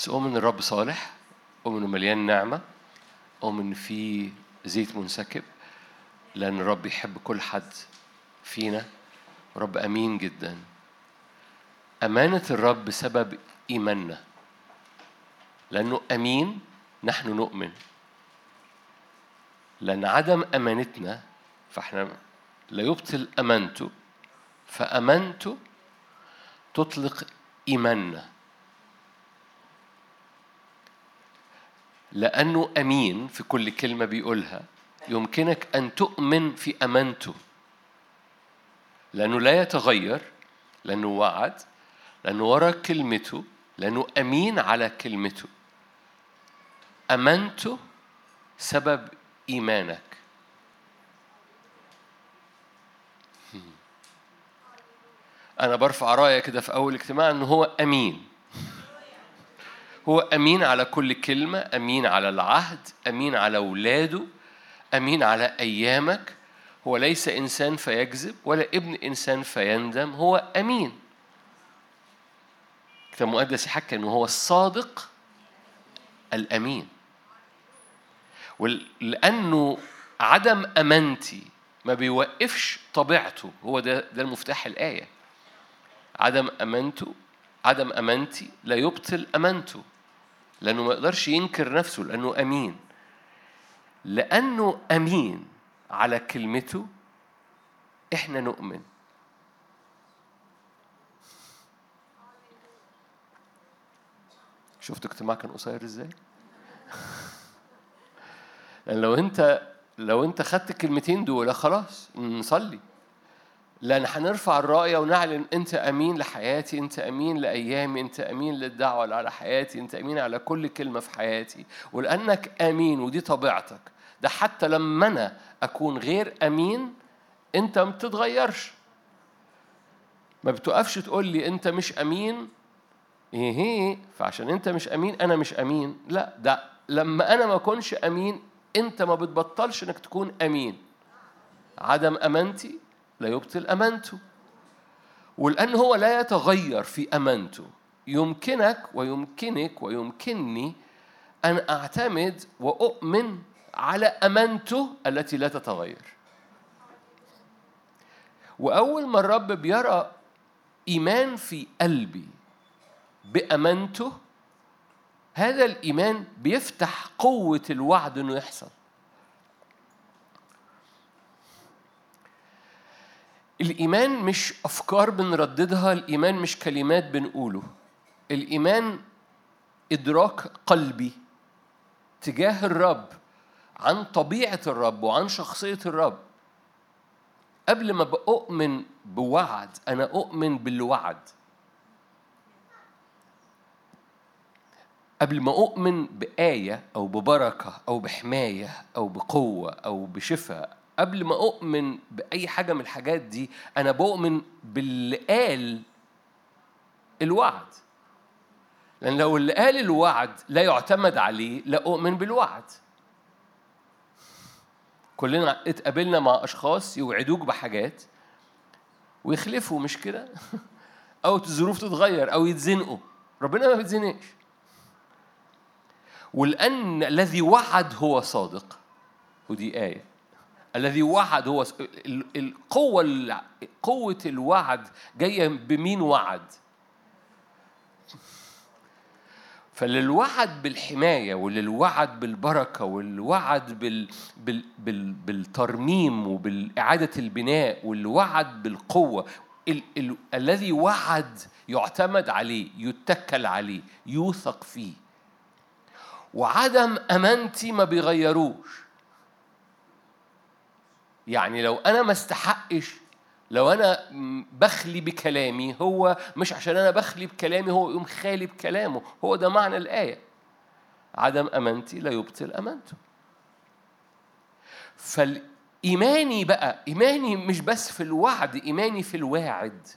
بس أؤمن الرب صالح أؤمن مليان نعمة أؤمن في زيت منسكب لأن الرب يحب كل حد فينا. رب أمين جدا. أمانة الرب بسبب إيماننا. لأنه أمين نحن نؤمن. لأن عدم أمانتنا فإحنا لا يبطل أمانته فأمانته تطلق إيماننا. لأنه أمين في كل كلمة بيقولها. يمكنك أن تؤمن في أمانته لأنه لا يتغير لأنه وعد لأنه ورا كلمته لأنه أمين على كلمته. أمانته سبب إيمانك. أنا برفع راية كده في أول اجتماع إن هو أمين. هو أمين على كل كلمة أمين على العهد أمين على أولاده أمين على أيامك. هو ليس إنسان فيكذب ولا ابن إنسان فيندم هو أمين. الكتاب المقدس يحكي إنه هو الصادق الأمين. ولأنه عدم أمانتي ما بيوقفش طبيعته. هو ده ده المفتاح الآية. عدم أمانته عدم أمانتي لا يبطل أمانته. لأنه ما يقدرش ينكر نفسه لأنه أمين. لأنه أمين على كلمته إحنا نؤمن. شفت اجتماع كان قصير إزاي؟ لأن لو أنت لو أنت خدت الكلمتين دول خلاص نصلي. لأن هنرفع الراية ونعلن أنت أمين لحياتي أنت أمين لأيامي أنت أمين للدعوة على حياتي أنت أمين على كل كلمة في حياتي. ولأنك أمين ودي طبيعتك. ده حتى لما أنا أكون غير أمين أنت ما بتتغيرش. ما بتقفش تقول لي أنت مش أمين. إيه هي فعشان أنت مش أمين أنا مش أمين. لا ده لما أنا ما أكونش أمين أنت ما بتبطلش إنك تكون أمين. عدم أمانتي لا يبطل أمانته. ولأن هو لا يتغير في أمانته. يمكنك ويمكنك ويمكنني أن أعتمد وأؤمن على أمانته التي لا تتغير. وأول ما الرب بيرى إيمان في قلبي بأمانته هذا الإيمان بيفتح قوة الوعد إنه يحصل. الإيمان مش أفكار بنرددها الإيمان مش كلمات بنقوله. الإيمان إدراك قلبي تجاه الرب عن طبيعة الرب وعن شخصية الرب. قبل ما بأؤمن بوعد أنا أؤمن بالوعد. قبل ما أؤمن بآية أو ببركة أو بحماية أو بقوة أو بشفاء قبل ما أؤمن بأي حاجة من الحاجات دي أنا بؤمن باللي قال الوعد. لأن لو اللي قال الوعد لا يعتمد عليه لا أؤمن بالوعد. كلنا اتقابلنا مع أشخاص يوعدوك بحاجات ويخلفوا مش كده؟ أو الظروف تتغير أو يتزنقوا. ربنا ما بيتزنقش. ولأن الذي وعد هو صادق. ودي آية. الذي وعد هو القوة قوة الوعد جاية بمين وعد؟ فللوعد بالحماية وللوعد بالبركة والوعد بال... بال... بال... بالترميم وبالإعادة البناء والوعد بالقوة ال... ال... الذي وعد يعتمد عليه يتكل عليه يوثق فيه. وعدم أمانتي ما بيغيروش يعني لو أنا ما استحقش لو أنا بخلي بكلامي هو مش عشان أنا بخلي بكلامي هو يقوم خالي بكلامه. هو ده معنى الآية. عدم أمانتي لا يبطل أمانته. فالإيماني بقى إيماني مش بس في الوعد إيماني في الواعد.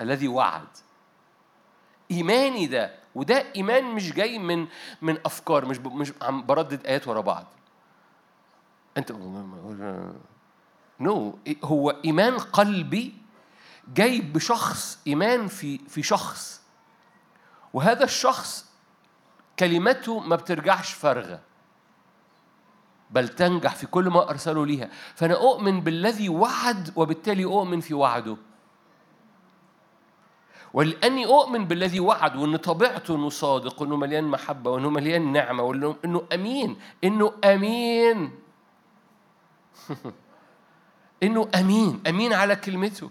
الذي وعد. إيماني ده وده إيمان مش جاي من من أفكار مش مش عم بردد آيات ورا بعض. أنت نو no. هو إيمان قلبي جاي بشخص إيمان في في شخص. وهذا الشخص كلمته ما بترجعش فارغة بل تنجح في كل ما أرسله ليها. فأنا أؤمن بالذي وعد وبالتالي أؤمن في وعده. ولأني أؤمن بالذي وعد وأن طبيعته أنه صادق وأنه مليان محبة وأنه مليان نعمة وأنه أمين أنه أمين. أنه أمين أمين على كلمته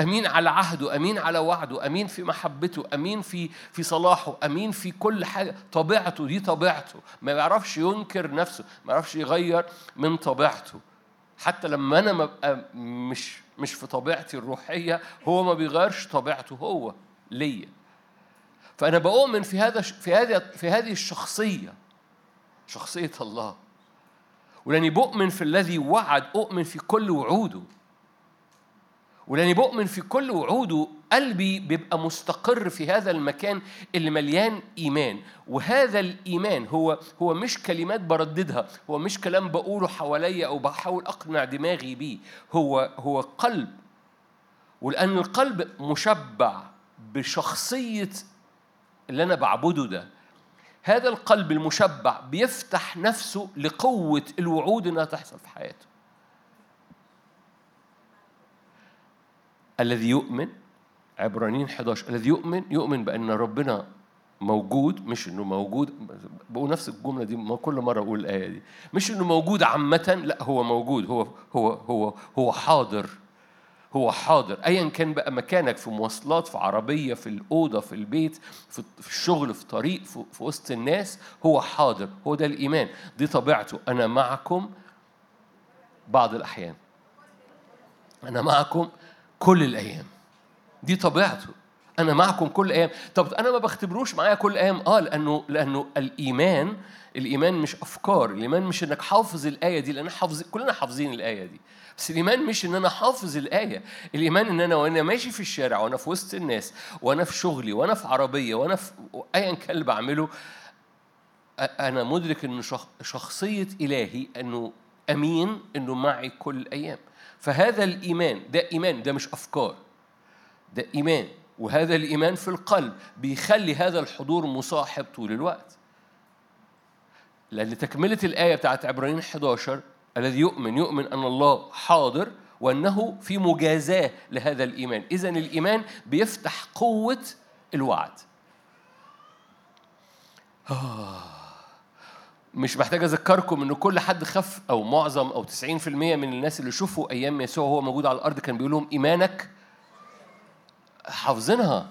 أمين على عهده أمين على وعده أمين في محبته أمين في في صلاحه أمين في كل حاجة. طبيعته دي طبيعته. ما يعرفش ينكر نفسه ما يعرفش يغير من طبيعته. حتى لما أنا ببقى مش مش في طبيعتي الروحية هو ما بيغيرش طبيعته هو ليا. فأنا بؤمن في هذا في هذه في هذه الشخصية شخصية الله. ولاني بؤمن في الذي وعد أؤمن في كل وعوده. ولاني بؤمن في كل وعوده قلبي بيبقى مستقر في هذا المكان اللي مليان إيمان. وهذا الإيمان هو هو مش كلمات برددها هو مش كلام بقوله حواليا أو بحاول أقنع دماغي بيه. هو هو قلب. ولأن القلب مشبع بشخصية اللي أنا بعبده ده. هذا القلب المشبع بيفتح نفسه لقوة الوعود إنها تحصل في حياته. الذي يؤمن عبرانيين 11 الذي يؤمن يؤمن بأن ربنا موجود مش إنه موجود بقول نفس الجملة دي كل مرة أقول الآية دي. مش إنه موجود عامة لا هو موجود هو هو هو هو حاضر. هو حاضر. ايا كان بقى مكانك في مواصلات في عربية في الأوضة في البيت في الشغل في طريق في, وسط الناس هو حاضر. هو ده الإيمان. دي طبيعته. أنا معكم بعض الأحيان. أنا معكم كل الأيام. دي طبيعته. أنا معكم كل الأيام طب أنا ما بختبروش معايا كل الأيام آه لأنه لأنه الإيمان الإيمان مش أفكار. الإيمان مش إنك حافظ الآية دي لأن حافظ كلنا حافظين الآية دي. بس الإيمان مش إن أنا حافظ الآية. الإيمان إن أنا وأنا ماشي في الشارع وأنا في وسط الناس وأنا في شغلي وأنا في عربية وأنا في أيا كان اللي بعمله. أنا مدرك إن شخصية إلهي إنه أمين إنه معي كل الأيام فهذا الإيمان. ده إيمان. ده مش أفكار. ده إيمان. وهذا الإيمان في القلب بيخلي هذا الحضور مصاحب طول الوقت لأن تكملة الآية بتاعت عبرانيين 11 الذي يؤمن يؤمن أن الله حاضر وأنه في مجازاة لهذا الإيمان إذا الإيمان بيفتح قوة الوعد آه. مش محتاج أذكركم إن كل حد خف أو معظم أو 90% من الناس اللي شوفوا أيام يسوع وهو موجود على الأرض كان بيقول لهم إيمانك حافظينها.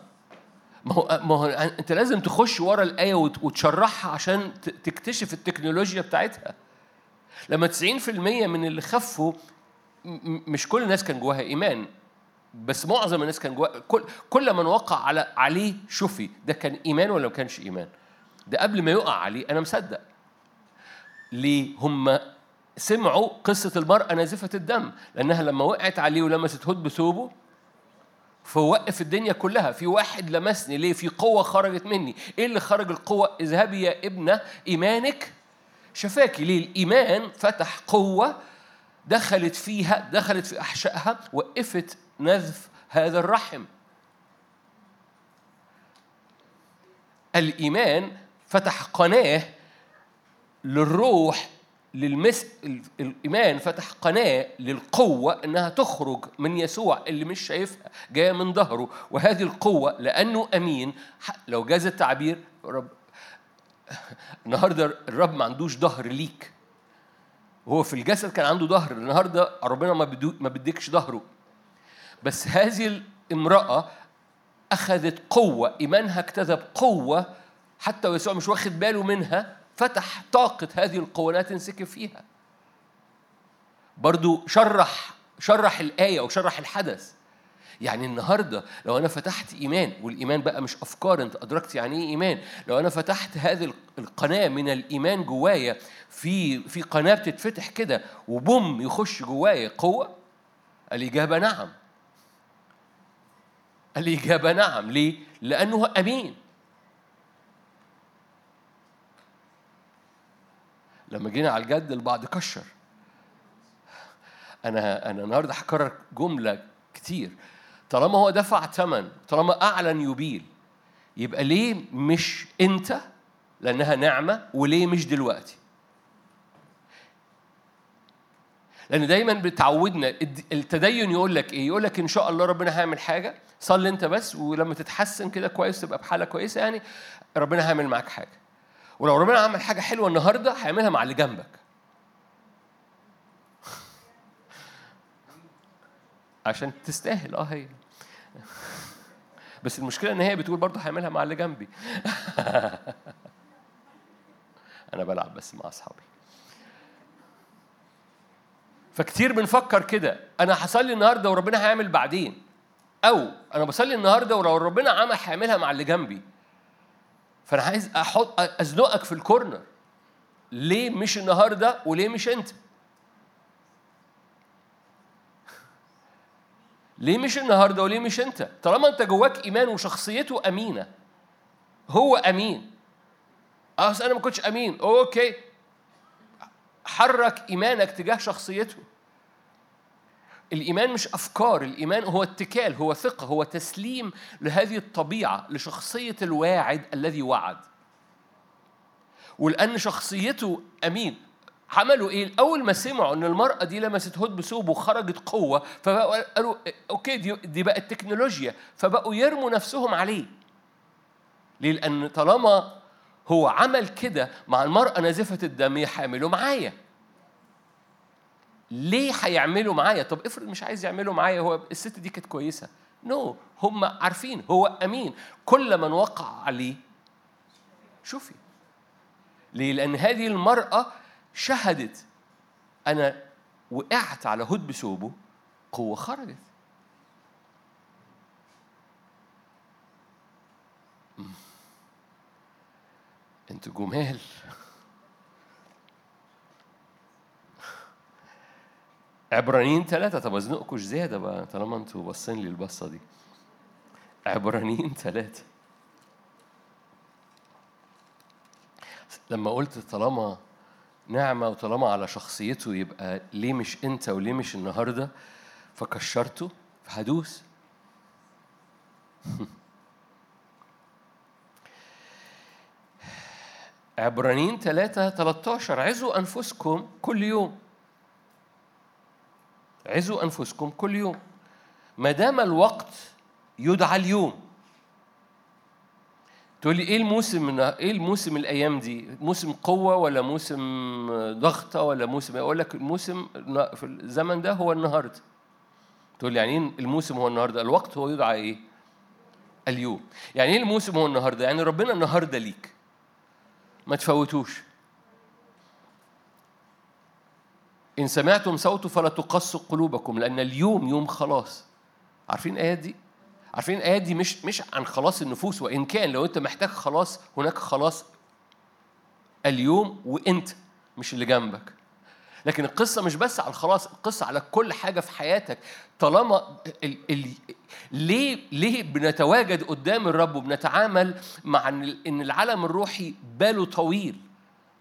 ما هو ما هو أنت لازم تخش ورا الآية وتشرحها عشان تكتشف التكنولوجيا بتاعتها. لما 90% من اللي خفوا مش كل الناس كان جواها إيمان بس معظم الناس كان جواها كل كل من وقع على عليه شفي ده كان إيمان ولا ما كانش إيمان؟ ده قبل ما يقع عليه أنا مصدق. ليه هم سمعوا قصة المرأة نازفة الدم؟ لأنها لما وقعت عليه ولمست هد بثوبه فوقف الدنيا كلها. في واحد لمسني ليه؟ في قوة خرجت مني. إيه اللي خرج القوة؟ اذهبي يا ابنة إيمانك. شفاكي ليه؟ الإيمان فتح قوة دخلت فيها دخلت في أحشائها وقفت نزف هذا الرحم. الإيمان فتح قناة للروح للمس الإيمان فتح قناة للقوة إنها تخرج من يسوع اللي مش شايفها جاية من ظهره. وهذه القوة لأنه أمين. لو جاز التعبير رب النهارده الرب ما عندوش ظهر ليك. هو في الجسد كان عنده ظهر النهارده ربنا ما ما بيديكش ظهره. بس هذه الامراه أخذت قوة إيمانها اكتسب قوة حتى ويسوع مش واخد باله منها. فتح طاقة هذه القوة تنسكب فيها. برضو شرح شرح الآية أو شرح الحدث. يعني النهارده لو أنا فتحت إيمان والإيمان بقى مش أفكار أنت أدركت يعني إيه إيمان. لو أنا فتحت هذه القناة من الإيمان جوايا في في قناة بتتفتح كده وبوم يخش جوايا قوة الإجابة نعم. الإجابة نعم. ليه؟ لأنه أمين. لما جينا على الجد البعض كشر. أنا أنا النهارده هكرر جملة كتير. طالما هو دفع ثمن طالما أعلن يبيل يبقى ليه مش أنت؟ لأنها نعمة وليه مش دلوقتي؟ لأن دايما بتعودنا التدين يقول لك إيه؟ يقول لك إن شاء الله ربنا هيعمل حاجة صلي أنت بس ولما تتحسن كده كويس تبقى بحالة كويسة يعني ربنا هيعمل معاك حاجة. ولو ربنا عمل حاجة حلوة النهارده هيعملها مع اللي جنبك. عشان تستاهل آه هي. بس المشكلة إن هي بتقول برضه هيعملها مع اللي جنبي. أنا بلعب بس مع أصحابي. فكتير بنفكر كده. أنا هصلي النهارده وربنا هيعمل بعدين. أو أنا بصلي النهارده ولو ربنا عمل هيعملها مع اللي جنبي. فأنا عايز أحط أزنقك في الكورنر ليه مش النهارده وليه مش أنت؟ ليه مش النهارده وليه مش أنت؟ طالما أنت جواك إيمان وشخصيته أمينة. هو أمين. أصل أنا ما كنتش أمين. okay. حرك إيمانك تجاه شخصيته. الإيمان مش أفكار الإيمان هو اتكال هو ثقة هو تسليم لهذه الطبيعة لشخصية الواعد الذي وعد ولأن شخصيته أمين عملوا إيه؟ أول ما سمعوا إن المرأة دي لمست هدب ثوبه وخرجت قوة فبقوا قالوا okay دي, دي بقت تكنولوجيا فبقوا يرموا نفسهم عليه. ليه؟ لأن طالما هو عمل كده مع المرأة نازفه الدم يحاملوا معايا. ليه هيعملوا معايا؟ طب افرض مش عايز يعملوا معايا هو الست دي كانت كويسة. نو no. هم عارفين هو أمين كل من وقع عليه شوفي ليه؟ لأن هذه المرأة شهدت أنا وقعت على هد بثوبه قوة خرجت أنتوا جمال عبرانيين ثلاثة. طب ازنقكم زيادة بقى طالما أنتوا باصين لي البصة دي. عبرانيين ثلاثة. لما قلت طالما نعمة وطالما على شخصيته يبقى ليه مش أنت وليه مش النهاردة فكشرته فهدوس. عبرانيين 3 13 عزوا أنفسكم كل يوم. عزوا أنفسكم كل يوم ما دام الوقت يدعى اليوم تقول لي إيه الموسم إيه الموسم الأيام دي؟ موسم قوة ولا موسم ضغطة ولا موسم أقول لك الموسم في الزمن ده هو النهارده. تقول لي يعني إيه الموسم هو النهارده؟ الوقت هو يدعى إيه؟ اليوم. يعني إيه الموسم هو النهارده؟ يعني ربنا النهارده ليك. ما تفوتوش. إن سمعتم صوته فلا تقصوا قلوبكم لأن اليوم يوم خلاص. عارفين الآيات دي؟ عارفين الآيات دي مش مش عن خلاص النفوس وإن كان لو أنت محتاج خلاص هناك خلاص اليوم وأنت مش اللي جنبك لكن القصة مش بس على الخلاص القصة على كل حاجة في حياتك طالما ال ال ليه ليه بنتواجد قدام الرب وبنتعامل مع إن العالم الروحي باله طويل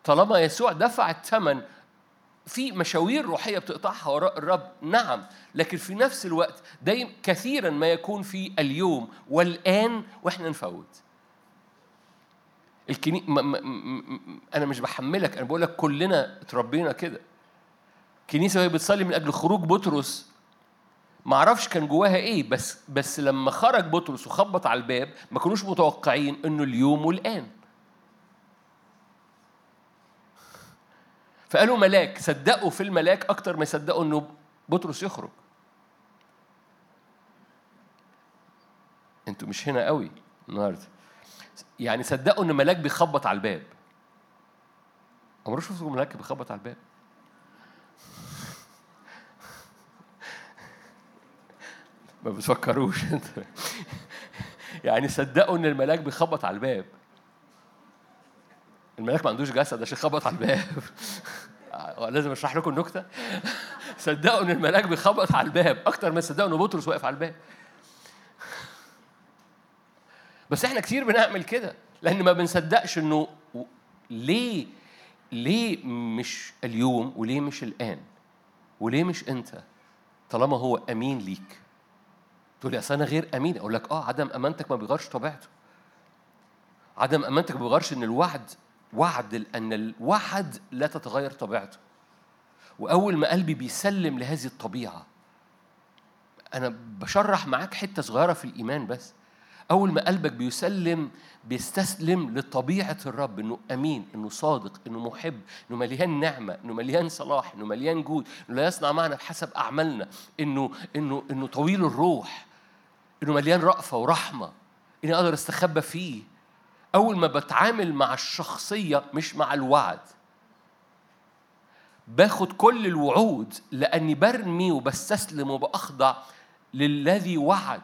طالما يسوع دفع الثمن في مشاوير روحية بتقطعها وراء الرب. نعم لكن في نفس الوقت دايما كثيرا ما يكون في اليوم والآن وإحنا نفوت. الكني... م... م... م... أنا مش بحملك أنا بقول لك كلنا اتربينا كده. الكنيسة وهي بتصلي من أجل خروج بطرس ما أعرفش كان جواها إيه بس بس لما خرج بطرس وخبط على الباب ما كانوش متوقعين إنه اليوم والآن. فقالوا ملاك صدقوا في الملاك أكتر ما يصدقوا إنه بطرس يخرج. أنتوا مش هنا قوي النهارده. يعني صدقوا إن ملاك بيخبط على الباب. عمركم شفتوا ملاك بيخبط على الباب؟ ما بتفكروش يعني صدقوا إن الملاك بيخبط على الباب. الملاك ما عندوش جسد عشان يخبط على الباب. لازم اشرح لكم النكته صدقوا إن الملاك بيخبط على الباب. أكتر ما صدقوا إن بطرس واقف على الباب. بس إحنا كتير بنعمل كده لأن ما بنصدقش إنه ليه ليه مش اليوم وليه مش الآن وليه مش انت طالما هو أمين ليك. تقول لي أصل أنا غير أمين. أقول لك آه عدم أمانتك ما بيغيرش طبيعته. عدم أمانتك ما بيغيرش إن الوعد وعد لأن الوعد لا تتغير طبيعته. وأول ما قلبي بيسلم لهذه الطبيعة أنا بشرح معاك حتة صغيرة في الإيمان بس. أول ما قلبك بيسلم بيستسلم لطبيعة الرب إنه أمين إنه صادق إنه محب إنه مليان نعمة إنه مليان صلاح إنه مليان جود إنه لا يصنع معنا بحسب أعمالنا إنه إنه إنه طويل الروح إنه مليان رأفة ورحمة إني أقدر أستخبى فيه. أول ما بتعامل مع الشخصية مش مع الوعد. باخد كل الوعود لأني برمي وبستسلم وبأخضع للذي وعد.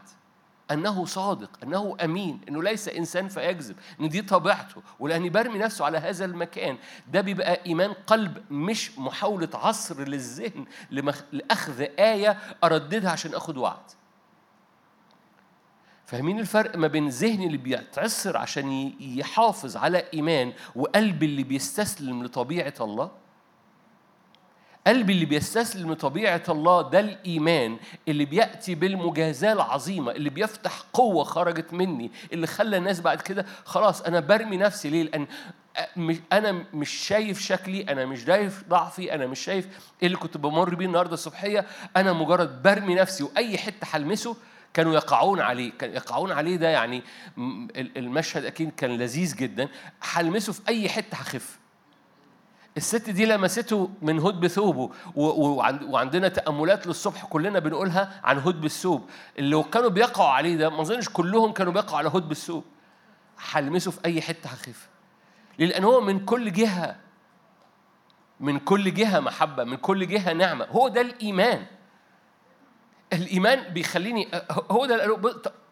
أنه صادق أنه أمين أنه ليس إنسان فيكذب. أن دي طبيعته. ولأني برمي نفسه على هذا المكان. ده بيبقى إيمان قلب مش محاولة عصر للذهن لأخذ آية أرددها عشان أخد وعد. فاهمين الفرق ما بين ذهني اللي بيتعصر عشان يحافظ على إيمان وقلبي اللي بيستسلم لطبيعة الله قلبي اللي بيستسلم لطبيعة الله ده الإيمان اللي بيأتي بالمجازاة العظيمة اللي بيفتح قوة خرجت مني اللي خلى الناس بعد كده خلاص أنا برمي نفسي ليه؟ لأن أنا مش شايف شكلي أنا مش شايف ضعفي أنا مش شايف اللي كنت بمر بيه النهاردة الصبحية أنا مجرد برمي نفسي وأي حتة هلمسه كانوا يقعون عليه. كان يقعون عليه ده يعني المشهد أكيد كان لذيذ جدا. هلمسه في أي حتة هخف. الست دي لمسته من هد بثوبه وعندنا تأملات للصبح كلنا بنقولها عن هد بالثوب اللي كانوا بيقعوا عليه ده ما أظنش كلهم كانوا بيقعوا على هد بالثوب هلمسه في أي حتة هخف. لأن هو من كل جهة من كل جهة محبة من كل جهة نعمة. هو ده الإيمان. الإيمان بيخليني هو ده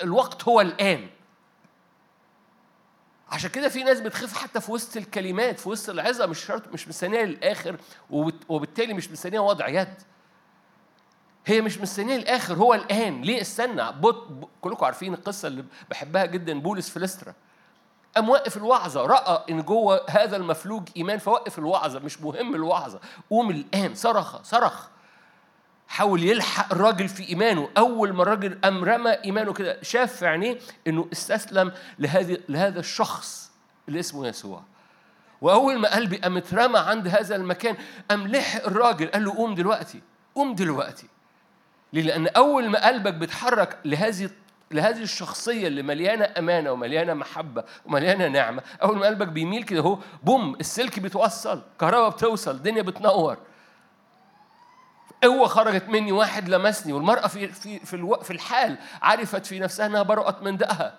الوقت هو الآن. عشان كده في ناس بتخاف حتى في وسط الكلمات في وسط العظة مش شرط مش مستنية للآخر وبالتالي مش مستنية وضع يد. هي مش مستنية الآخر هو الآن. ليه استنى؟ بط كلكم عارفين القصة اللي بحبها جدا بولس فلسترا قام وقف الوعظة رأى إن جوه هذا المفلوج إيمان فوقف الوعظة مش مهم الوعظة. قوم الآن صرخ صرخ. حاول يلحق الراجل في إيمانه. أول ما الراجل قام رمى إيمانه كده شاف في عينيه إنه استسلم لهذه لهذا الشخص اللي اسمه يسوع. وأول ما قلبي قام اترمى عند هذا المكان قام لحق الراجل. قال له قوم دلوقتي قوم دلوقتي. ليه؟ لأن أول ما قلبك بيتحرك لهذه لهذه الشخصية اللي مليانة أمانة ومليانة محبة ومليانة نعمة أول ما قلبك بيميل كده هو بوم السلك بيتوصل كهرباء بتوصل الدنيا بتنور. قوة خرجت مني واحد لمسني والمرأة في في في, في الحال عرفت في نفسها إنها برأت من دقها.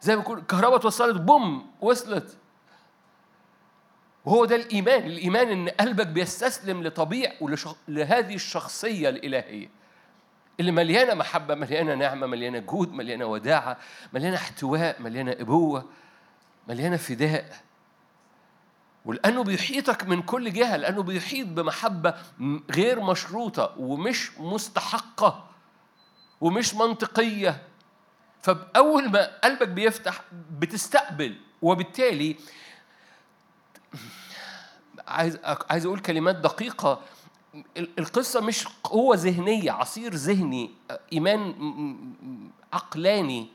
زي ما يكون الكهرباء اتوصلت بوم وصلت. وهو ده الإيمان. الإيمان إن قلبك بيستسلم لطبيع ولهذه الشخصية الإلهية. اللي مليانة محبة مليانة نعمة مليانة جود مليانة وداعة مليانة احتواء مليانة أبوة مليانة فداء. ولأنه بيحيطك من كل جهة لأنه بيحيط بمحبة غير مشروطة ومش مستحقة ومش منطقية. فأول ما قلبك بيفتح بتستقبل وبالتالي عايز عايز أقول كلمات دقيقة. القصة مش قوة ذهنية عصير ذهني إيمان عقلاني.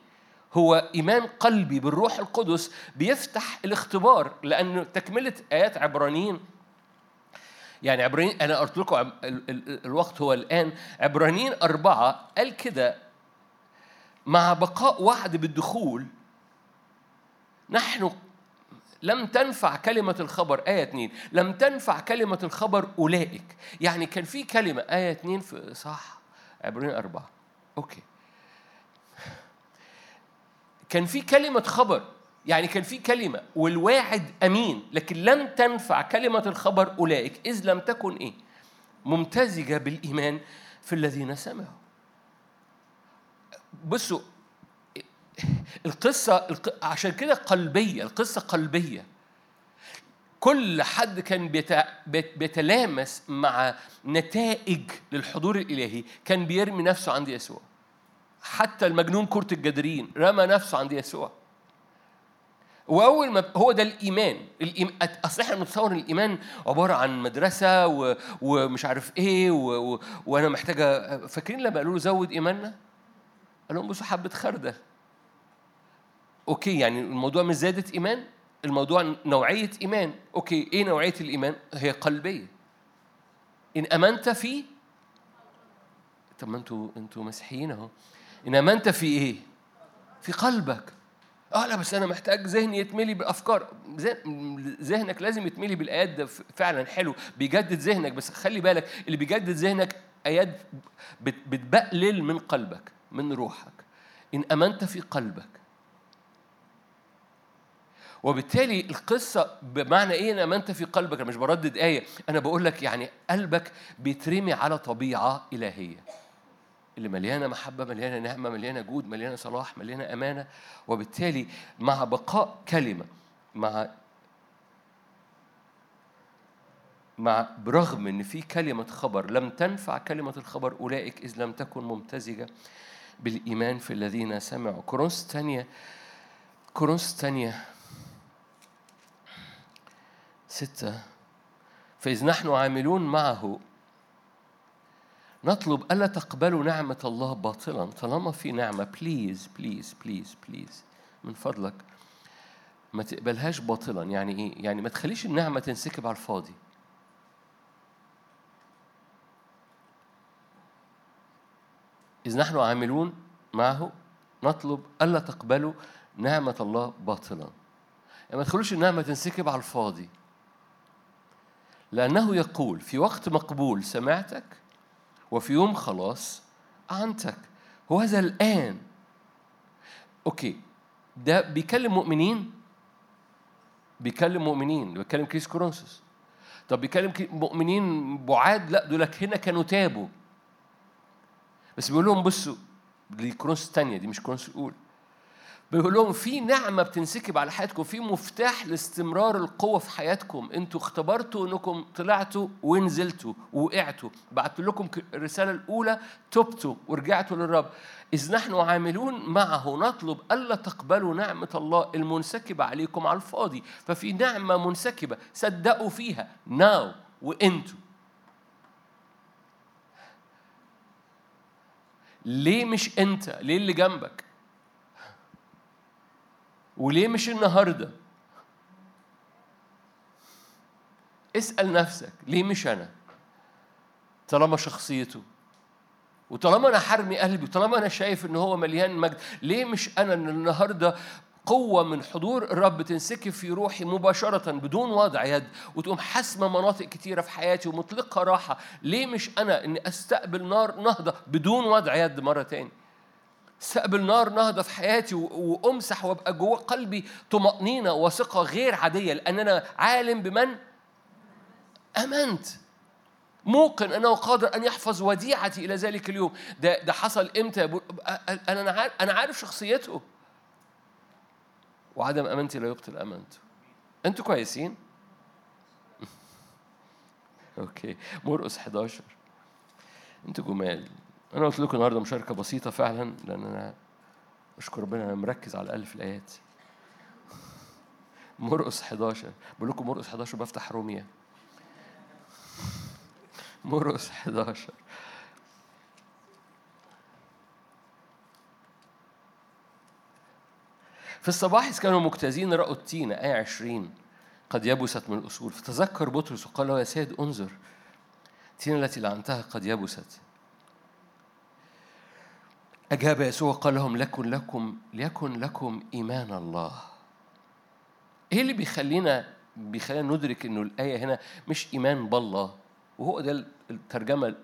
هو إيمان قلبي بالروح القدس بيفتح الاختبار لأن تكملة آيات عبرانيين يعني عبرانيين أنا قلت لكم الوقت هو الآن عبرانيين أربعة قال كده مع بقاء وعد بالدخول نحن لم تنفع كلمة الخبر. آية 2 لم تنفع كلمة الخبر أولئك. يعني كان في كلمة آية 2 في صح؟ عبرانيين أربعة. أوكي. كان في كلمة خبر يعني كان في كلمة والواعد أمين لكن لم تنفع كلمة الخبر أولئك إذ لم تكن إيه؟ ممتزجة بالإيمان في الذين سمعوا. بصوا القصة عشان كده قلبية القصة قلبية. كل حد كان بيتلامس مع نتائج للحضور الإلهي كان بيرمي نفسه عند يسوع. حتى المجنون كرة الجدرين رمى نفسه عند يسوع. وأول ما هو ده الإيمان. أصل إحنا نتصور الإيمان عبارة عن مدرسة و... ومش عارف إيه و... و... وأنا محتاجة فاكرين لما قالوا له زود إيماننا؟ قال لهم بصوا حبة خردل. أوكي يعني الموضوع مش زيادة إيمان الموضوع نوعية إيمان. أوكي إيه نوعية الإيمان؟ هي قلبية. إن أمنت فيه طب ما أنتوا أنتوا مسيحيين أهو. إن أمنت في إيه؟ في قلبك. آه لا بس أنا محتاج ذهني يتملي بالافكار ذهنك لازم يتملي بالآيات ده فعلا حلو. بيجدد ذهنك بس خلي بالك اللي بيجدد ذهنك آيات بتبقلل من قلبك من روحك. إن أمنت في قلبك. وبالتالي القصة بمعنى إيه أنا أنت في قلبك؟ أنا مش بردد آية أنا بقول لك يعني قلبك بيترمي على طبيعة إلهية. اللي مليانة محبة مليانة نعمة مليانة جود مليانة صلاح مليانة أمانة. وبالتالي مع بقاء كلمة مع مع برغم إن في كلمة خبر لم تنفع كلمة الخبر أولئك إذ لم تكن ممتزجة بالإيمان في الذين سمعوا. كورنثوس ثانية كورنثوس ثانية ستة. فإذ نحن عاملون معه نطلب ألا تقبلوا نعمة الله باطلا. طالما في نعمة please please please please من فضلك. ما تقبلهاش باطلا. يعني إيه؟ يعني ما تخليش النعمة تنسكب على الفاضي. إذ نحن عاملون معه نطلب ألا تقبلوا نعمة الله باطلا. يعني ما تخلوش النعمة تنسكب على الفاضي. لأنه يقول في وقت مقبول سمعتك؟ وفي يوم خلاص أعنتك وهذا الآن. okay. ده بيكلم مؤمنين؟ بيكلم مؤمنين. بيكلم كنيسة كورنثوس. طب بيكلم مؤمنين بعاد؟ لا دول هنا كانوا تابوا. بس بيقول لهم بصوا دي كورنثوس الثانية دي مش كورنثوس الأولى. بيقول لهم في نعمة بتنسكب على حياتكم في مفتاح لاستمرار القوة في حياتكم. أنتوا اختبرتوا انكم طلعتوا ونزلتوا ووقعتوا. بعت لكم الرسالة الأولى تبتوا ورجعتوا للرب. إذ نحن عاملون معه نطلب ألا تقبلوا نعمة الله المنسكبة عليكم على الفاضي. ففي نعمة منسكبة صدقوا فيها ناو وانتوا. ليه مش انت؟ ليه اللي جنبك؟ وليه مش النهارده؟ اسأل نفسك ليه مش أنا؟ طالما شخصيته وطالما أنا حرمي قلبي وطالما أنا شايف إن هو مليان مجد ليه مش أنا إن النهاردة قوة من حضور الرب تنسكب في روحي مباشرة بدون وضع يد وتقوم حاسمة مناطق كتيرة في حياتي ومطلقة راحة ليه مش أنا إني أستقبل نار نهضة بدون وضع يد مرة تاني؟ استقبل نار نهضة في حياتي وأمسح وأبقى جوه قلبي طمأنينة وثقة غير عادية لأن أنا عالم بمن؟ آمنت موقن أنه قادر أن يحفظ وديعتي إلى ذلك اليوم. ده ده حصل إمتى؟ أنا أنا عارف شخصيته. وعدم أمانتي لا يبطل أمانته. أنتوا كويسين؟ أوكي. مرقس 11 أنتوا جمال. أنا قلت لكم النهارده مشاركة بسيطة فعلا لأن أنا أشكر ربنا أنا مركز على الألف الآيات. مرقس 11 بقول لكم مرقس 11 بفتح روميا مرقس 11 في الصباح إذ كانوا مجتازين رأوا التين آية 20 قد يبست من الأصول. فتذكر بطرس وقال له يا سيد انظر التين التي لعنتها قد يبست. أجاب يسوع قال لهم لكن لكم ليكن لكم إيمان الله. إيه اللي بيخلينا بيخلينا ندرك إنه الآية هنا مش إيمان بالله؟ وهو ده الترجمة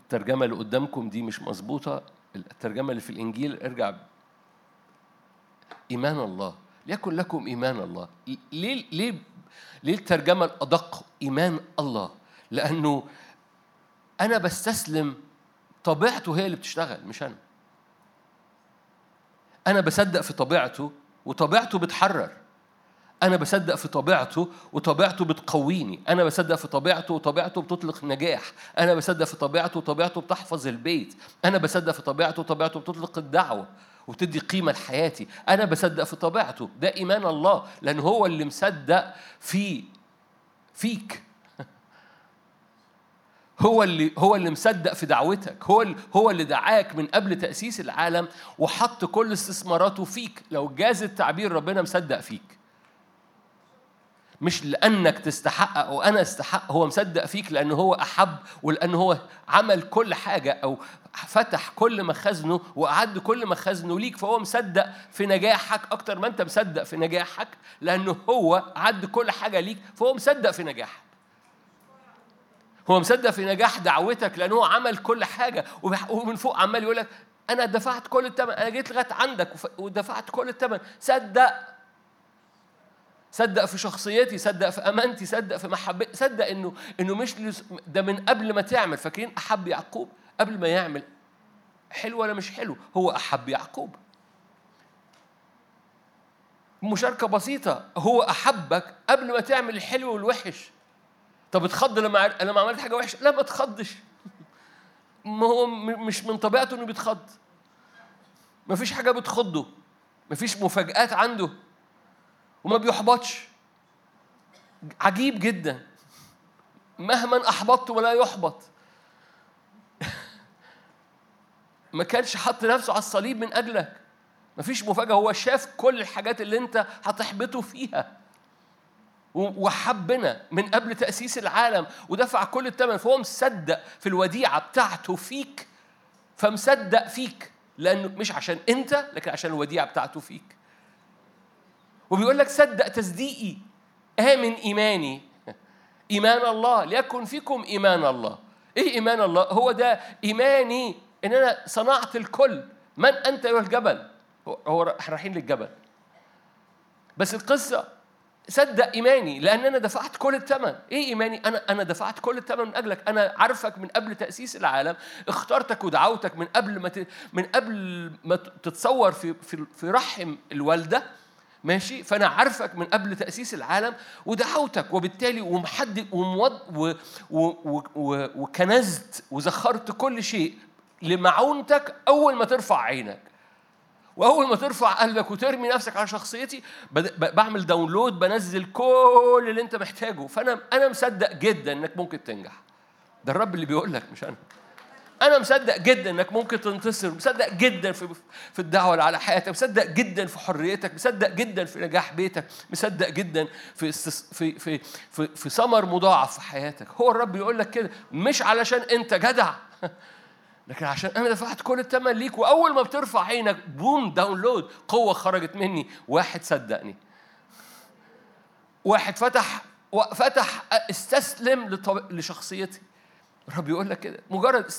الترجمة اللي قدامكم دي مش مظبوطة. الترجمة اللي في الإنجيل ارجع. إيمان الله. ليكن لكم إيمان الله. ليه ليه ليه الترجمة الأدق؟ إيمان الله. لأنه أنا بستسلم طبيعته هي اللي بتشتغل مش أنا. أنا بصدق في طبيعته وطبيعته بتحرر. أنا بصدق في طبيعته وطبيعته بتقويني، أنا بصدق في طبيعته وطبيعته بتطلق نجاح، أنا بصدق في طبيعته وطبيعته بتحفظ البيت، أنا بصدق في طبيعته وطبيعته بتطلق الدعوة وتدي قيمة لحياتي، أنا بصدق في طبيعته، ده إيمان الله، لأن هو اللي مصدق في فيك. هو اللي هو اللي مصدق في دعوتك هو اللي هو اللي دعاك من قبل تأسيس العالم وحط كل استثماراته فيك. لو جاز التعبير ربنا مصدق فيك. مش لأنك تستحق أو أنا أستحق هو مصدق فيك لأنه هو أحب ولأنه هو عمل كل حاجة أو فتح كل مخازنه وأعد كل مخازنه ليك. فهو مصدق في نجاحك أكتر ما أنت مصدق في نجاحك لأنه هو عد كل حاجة ليك. فهو مصدق في نجاحك. هو مصدق في نجاح دعوتك لأنه عمل كل حاجة ومن فوق عمال يقول لك أنا دفعت كل الثمن أنا جيت لغاية عندك ودفعت كل الثمن صدق. صدق في شخصيتي صدق في أمانتي صدق في محبتي صدق إنه إنه مش ده من قبل ما تعمل. فاكرين أحب يعقوب؟ قبل ما يعمل. حلو ولا مش حلو؟ هو أحب يعقوب. مشاركة بسيطة. هو أحبك قبل ما تعمل الحلو والوحش. طب اتخض لما لما عملت حاجة وحشة. لا ما اتخضش. ما هو مش من طبيعته إنه بيتخض. ما فيش حاجة بتخضه. ما فيش مفاجآت عنده. وما بيحبطش. عجيب جدا. مهما أحبطت ولا يحبط. ما كانش حط نفسه على الصليب من أجلك. مفيش مفاجأة. هو شاف كل الحاجات اللي أنت هتحبطه فيها. وحبنا من قبل تأسيس العالم ودفع كل الثمن فهو مصدق في الوديعة بتاعته فيك فمصدق فيك لأنه مش عشان أنت لكن عشان الوديعة بتاعته فيك. وبيقول لك صدق تصديقي آمن إيماني. إيمان الله ليكن فيكم إيمان الله. إيه إيمان الله؟ هو ده إيماني إن أنا صنعت الكل. من أنت أيها الجبل؟ هو إحنا رايحين للجبل. بس القصة صدق إيماني لأن أنا دفعت كل الثمن إيه إيماني؟ أنا أنا دفعت كل الثمن من أجلك. أنا عارفك من قبل تأسيس العالم اخترتك ودعوتك من قبل ما من قبل ما تتصور في في في رحم الوالدة. ماشي؟ فأنا عارفك من قبل تأسيس العالم ودعوتك وبالتالي ومحدد ومود و و و و وكنزت وزخرت كل شيء لمعونتك أول ما ترفع عينك. وأول ما ترفع قلبك وترمي نفسك على شخصيتي بعمل download بنزل كل اللي أنت محتاجه. فأنا أنا مصدق جدا إنك ممكن تنجح. ده الرب اللي بيقول لك مش أنا. أنا مصدق جدا إنك ممكن تنتصر مصدق جدا في في الدعوة اللي على حياتك مصدق جدا في حريتك مصدق جدا في نجاح بيتك مصدق جدا في في في في, في ثمر مضاعف في حياتك. هو الرب يقول لك كده مش علشان أنت جدع. لكن عشان أنا دفعت كل الثمن ليك وأول ما بترفع عينك بوم داونلود قوة خرجت مني. واحد صدقني. واحد فتح فتح استسلم لشخصيتي. الرب يقول لك كده. مجرد.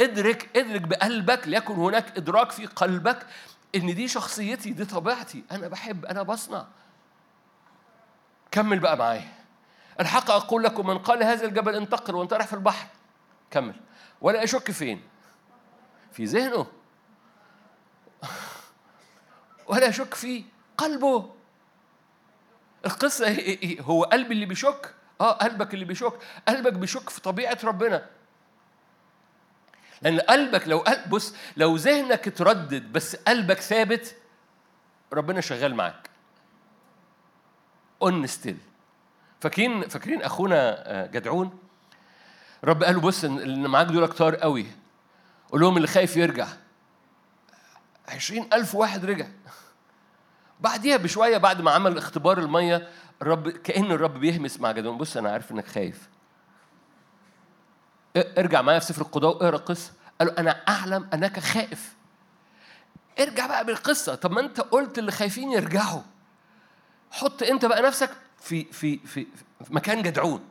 ادرك ادرك بقلبك ليكن هناك إدراك في قلبك إن دي شخصيتي دي طبيعتي. أنا بحب أنا بصنع. كمل بقى معايا. الحق أقول لكم من قال هذا الجبل انتقل وانطرح في البحر. كمل. ولا أشك فين؟ في ذهنه. ولا اشك في قلبه. القصة هو قلبي اللي بيشك. آه قلبك اللي بيشك. قلبك بيشك في طبيعة ربنا. لأن قلبك لو قلب بص لو ذهنك اتردد بس قلبك ثابت ربنا شغال معاك. and still فاكرين فاكرين أخونا آه، جدعون؟ رب قال له بص اللي معاك دول كتار قوي. قول لهم اللي خايف يرجع. عشرين ألف واحد رجع. بعديها بشوية بعد ما عمل اختبار المية الرب كأن الرب بيهمس مع جدعون. بص أنا عارف إنك خايف. ارجع معايا في سفر القضاء واقرأ القصة. قالوا أنا أعلم أنك خائف ارجع بقى بالقصة. طب ما أنت قلت اللي خايفين يرجعوا. حط أنت بقى نفسك في في في, في مكان جدعون.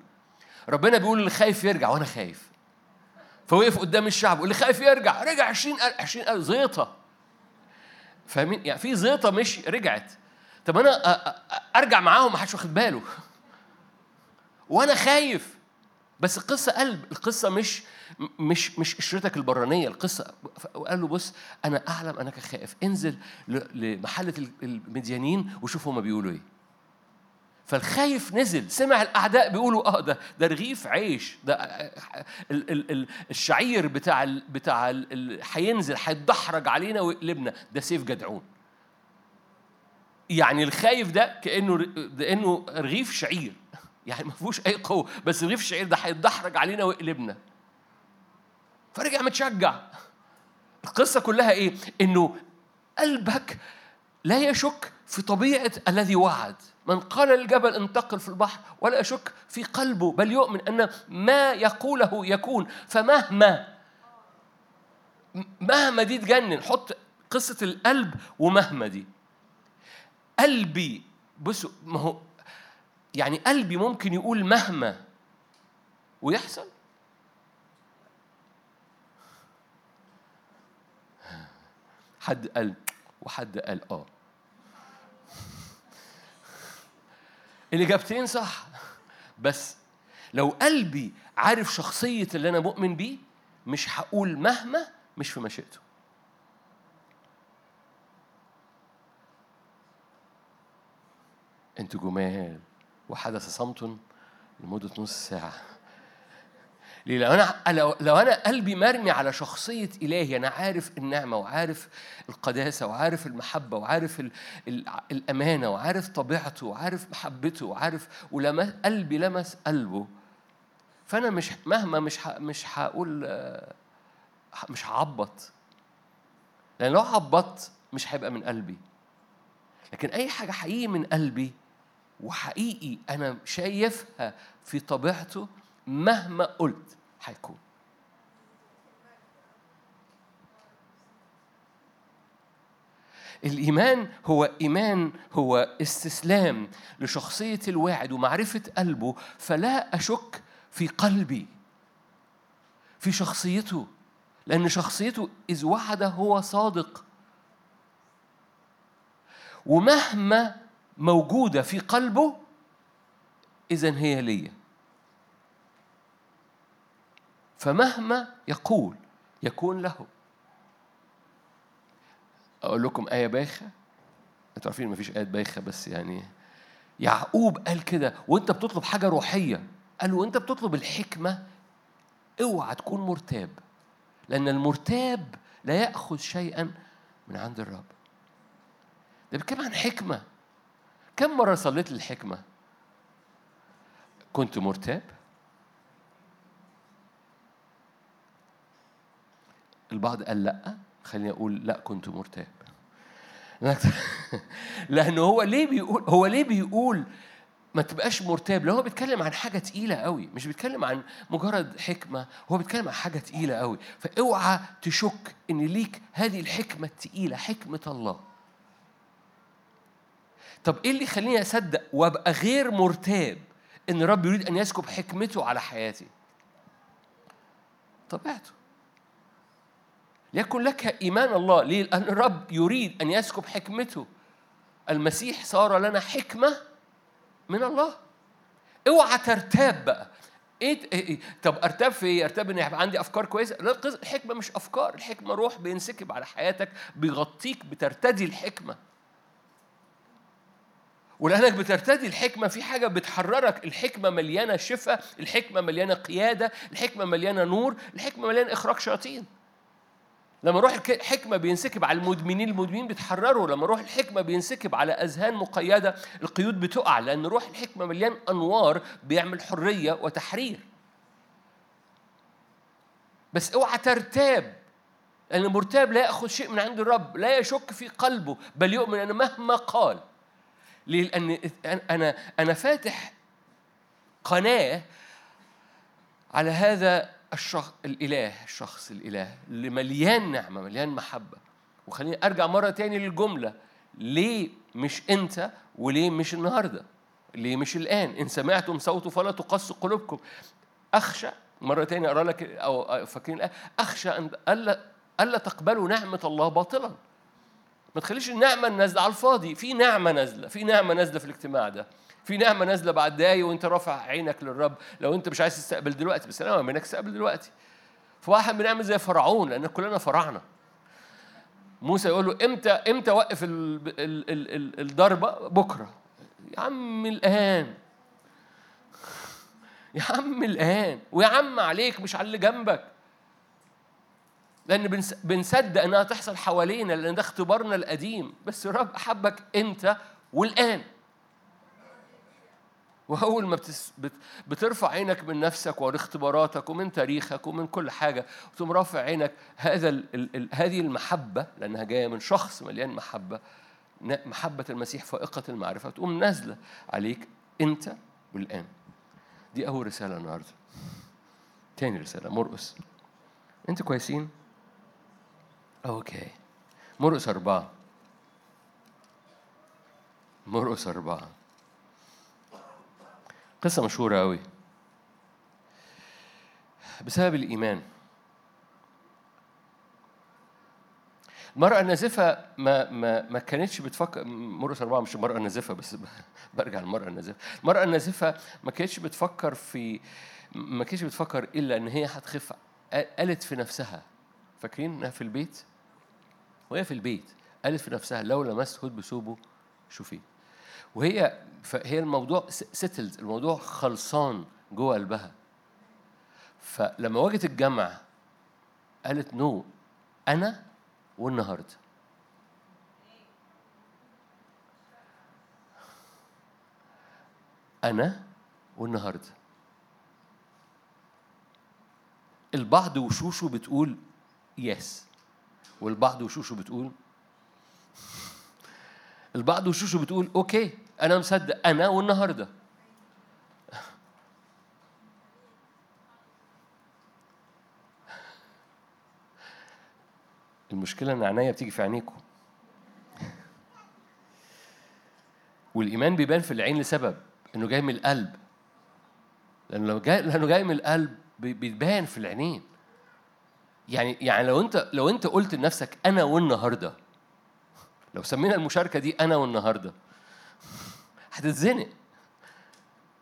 ربنا بيقول اللي خايف يرجع وأنا خايف. فوقف قدام الشعب واللي خايف يرجع رجع 20000 20000 زيطة. فاهمين؟ يعني في زيطة مش رجعت. طب أنا أرجع معاهم ما حدش واخد باله. وأنا خايف. بس القصة قلب القصة مش مش مش قشرتك البرانية القصة. قال له بص أنا أعلم أنك خائف. انزل لمحلة المديانين وشوف هما بيقولوا إيه. فالخايف نزل. سمع الأعداء بيقولوا آه ده ده رغيف عيش. ده ال ال ال الشعير بتاع ال بتاع هينزل هيتدحرج علينا ويقلبنا. ده سيف جدعون. يعني الخايف ده كأنه كانه رغيف شعير. يعني ما فيهوش أي قوة. بس رغيف الشعير ده هيتدحرج علينا ويقلبنا. فرجع متشجع. القصة كلها إيه؟ إنه قلبك لا يشك في طبيعة الذي وعد. من قال للجبل انتقل في البحر ولا يشك في قلبه بل يؤمن أن ما يقوله يكون. فمهما مهما دي تجنن حط قصة القلب ومهما دي. قلبي بصوا ما هو يعني قلبي ممكن يقول مهما ويحصل؟ حد قال وحد قال آه. الإجابتين صح. بس لو قلبي عارف شخصية اللي أنا مؤمن بيه مش هقول مهما مش في مشيئته. أنتوا جمال. وحدث صمت لمدة نص ساعة. لو أنا لو, أنا قلبي مرمي على شخصية إلهي أنا عارف النعمة وعارف القداسة وعارف المحبة وعارف ال ال الأمانة وعارف طبيعته وعارف محبته وعارف ولما قلبي لمس قلبه فأنا مش مهما مش ح مش هقول مش هعبط. لأن لو عبطت مش هيبقى من قلبي. لكن أي حاجة حقيقي من قلبي وحقيقي أنا شايفها في طبيعته مهما قلت هيكون. الإيمان هو إيمان هو استسلام لشخصية الواعد ومعرفة قلبه فلا أشك في قلبي في شخصيته لأن شخصيته إذ وعد هو صادق. ومهما موجودة في قلبه إذا هي ليا. فمهما يقول يكون له. أقول لكم آية بايخة. أنتوا عارفين مفيش آيات بايخة بس يعني يعقوب قال كده وأنت بتطلب حاجة روحية. قال وأنت بتطلب الحكمة اوعى تكون مرتاب لأن المرتاب لا يأخذ شيئا من عند الرب. ده بيتكلم عن حكمة. كم مرة صليت للحكمة؟ كنت مرتاب؟ البعض قال لأ خليني أقول لأ كنت مرتاب لأنه هو ليه بيقول هو ليه بيقول ما تبقاش مرتاب؟ لو هو بيتكلم عن حاجة تقيلة قوي مش بيتكلم عن مجرد حكمة هو بيتكلم عن حاجة تقيلة قوي. فأوعى تشك إن ليك هذه الحكمة التقيلة حكمة الله. طب إيه اللي يخليني أصدق وأبقى غير مرتاب إن الرب يريد أن يسكب حكمته على حياتي؟ طبيعته. ليكن لك إيمان الله ليه؟ لأن الرب يريد أن يسكب حكمته المسيح صار لنا حكمة من الله اوعى ترتاب بقى إيه, إيه, إيه طب أرتاب في إيه؟ أرتاب ان يبقى عندي أفكار كويسة؟ لا الحكمه مش أفكار، الحكمة روح بينسكب على حياتك بيغطيك بترتدي الحكمة. ولأنك بترتدي الحكمة في حاجة بتحررك، الحكمة مليانة شفاء، الحكمة مليانة قيادة، الحكمة مليانة نور، الحكمة مليانة إخراج شياطين. لما روح الحكمة بينسكب على المدمنين المدمنين بيتحرروا. لما روح الحكمة بينسكب على أذهان مقيدة القيود بتقع لأن روح الحكمة مليان أنوار بيعمل حرية وتحرير. بس اوعى ترتاب لأن المرتاب لا يأخذ شيء من عند الرب لا يشك في قلبه بل يؤمن أن مهما قال. ليه؟ لأن أنا أنا فاتح قناة على هذا الشخص الإله الشخص الإله اللي مليان نعمة مليان محبة. وخليني أرجع مرة تاني للجملة. ليه مش أنت وليه مش النهاردة؟ ليه مش الآن؟ إن سمعتم صوته فلا تقص قلوبكم. أخشى مرة تاني أقرأ لك أو فاكرين الآية أخشى أن ألا ألا تقبلوا نعمة الله باطلا. ما تخليش النعمة نازلة على الفاضي. في نعمة نازلة في نعمة نازلة في الاجتماع ده. في نعمة نازلة بعد دقايق وأنت رافع عينك للرب. لو أنت مش عايز تستقبل دلوقتي بس أنا منك تستقبل دلوقتي. فواحد بنعمل زي فرعون لأن كلنا فرعنا. موسى يقول له إمتى إمتى وقف ال ال ال ال الضربة؟ بكرة. يا عم الآن. يا عم الآن. ويا عم عليك مش على اللي جنبك. لأن بنصدق إنها تحصل حوالينا لأن ده اختبارنا القديم. بس الرب احبك انت والآن. وأول ما بتس بت بترفع عينك من نفسك واختباراتك ومن تاريخك ومن كل حاجة وتقوم رافع عينك هذا ال ال هذه المحبة لأنها جاية من شخص مليان محبة محبة المسيح فائقة المعرفة تقوم نازلة عليك أنت والآن. دي أول رسالة النهاردة. تاني رسالة مرقس. أنتوا كويسين؟ أوكي. مرقس أربعة. مرقس أربعة. قصة مشهورة أوي. بسبب الإيمان. المرأة النازفة ما ما ما كانتش بتفكر مرقس أربعة مش المرأة النازفة بس برجع للمرأة النازفة، المرأة النازفة ما كانتش بتفكر في ما كانتش بتفكر إلا إن هي هتخف قالت في نفسها. فاكرين إنها في البيت؟ وهي في البيت. قالت في نفسها لو لمست هدب ثوبه شوفي وهي فهي الموضوع سيتلد الموضوع خلصان جوه قلبها. فلما واجهت الجمع قالت no أنا والنهاردة. أنا والنهاردة. البعض وشوشه بتقول yes والبعض وشوشه بتقول البعض وشوشه بتقول okay أنا مصدق أنا والنهاردة. المشكلة إن عينيا بتيجي في عينيكم والإيمان بيبان في العين لسبب إنه جاي من القلب. لأنه جاي لأنه جاي من القلب بيبان في العينين. يعني يعني لو انت لو أنت قلت لنفسك أنا والنهاردة لو سمينا المشاركة دي أنا والنهاردة هتتزنق.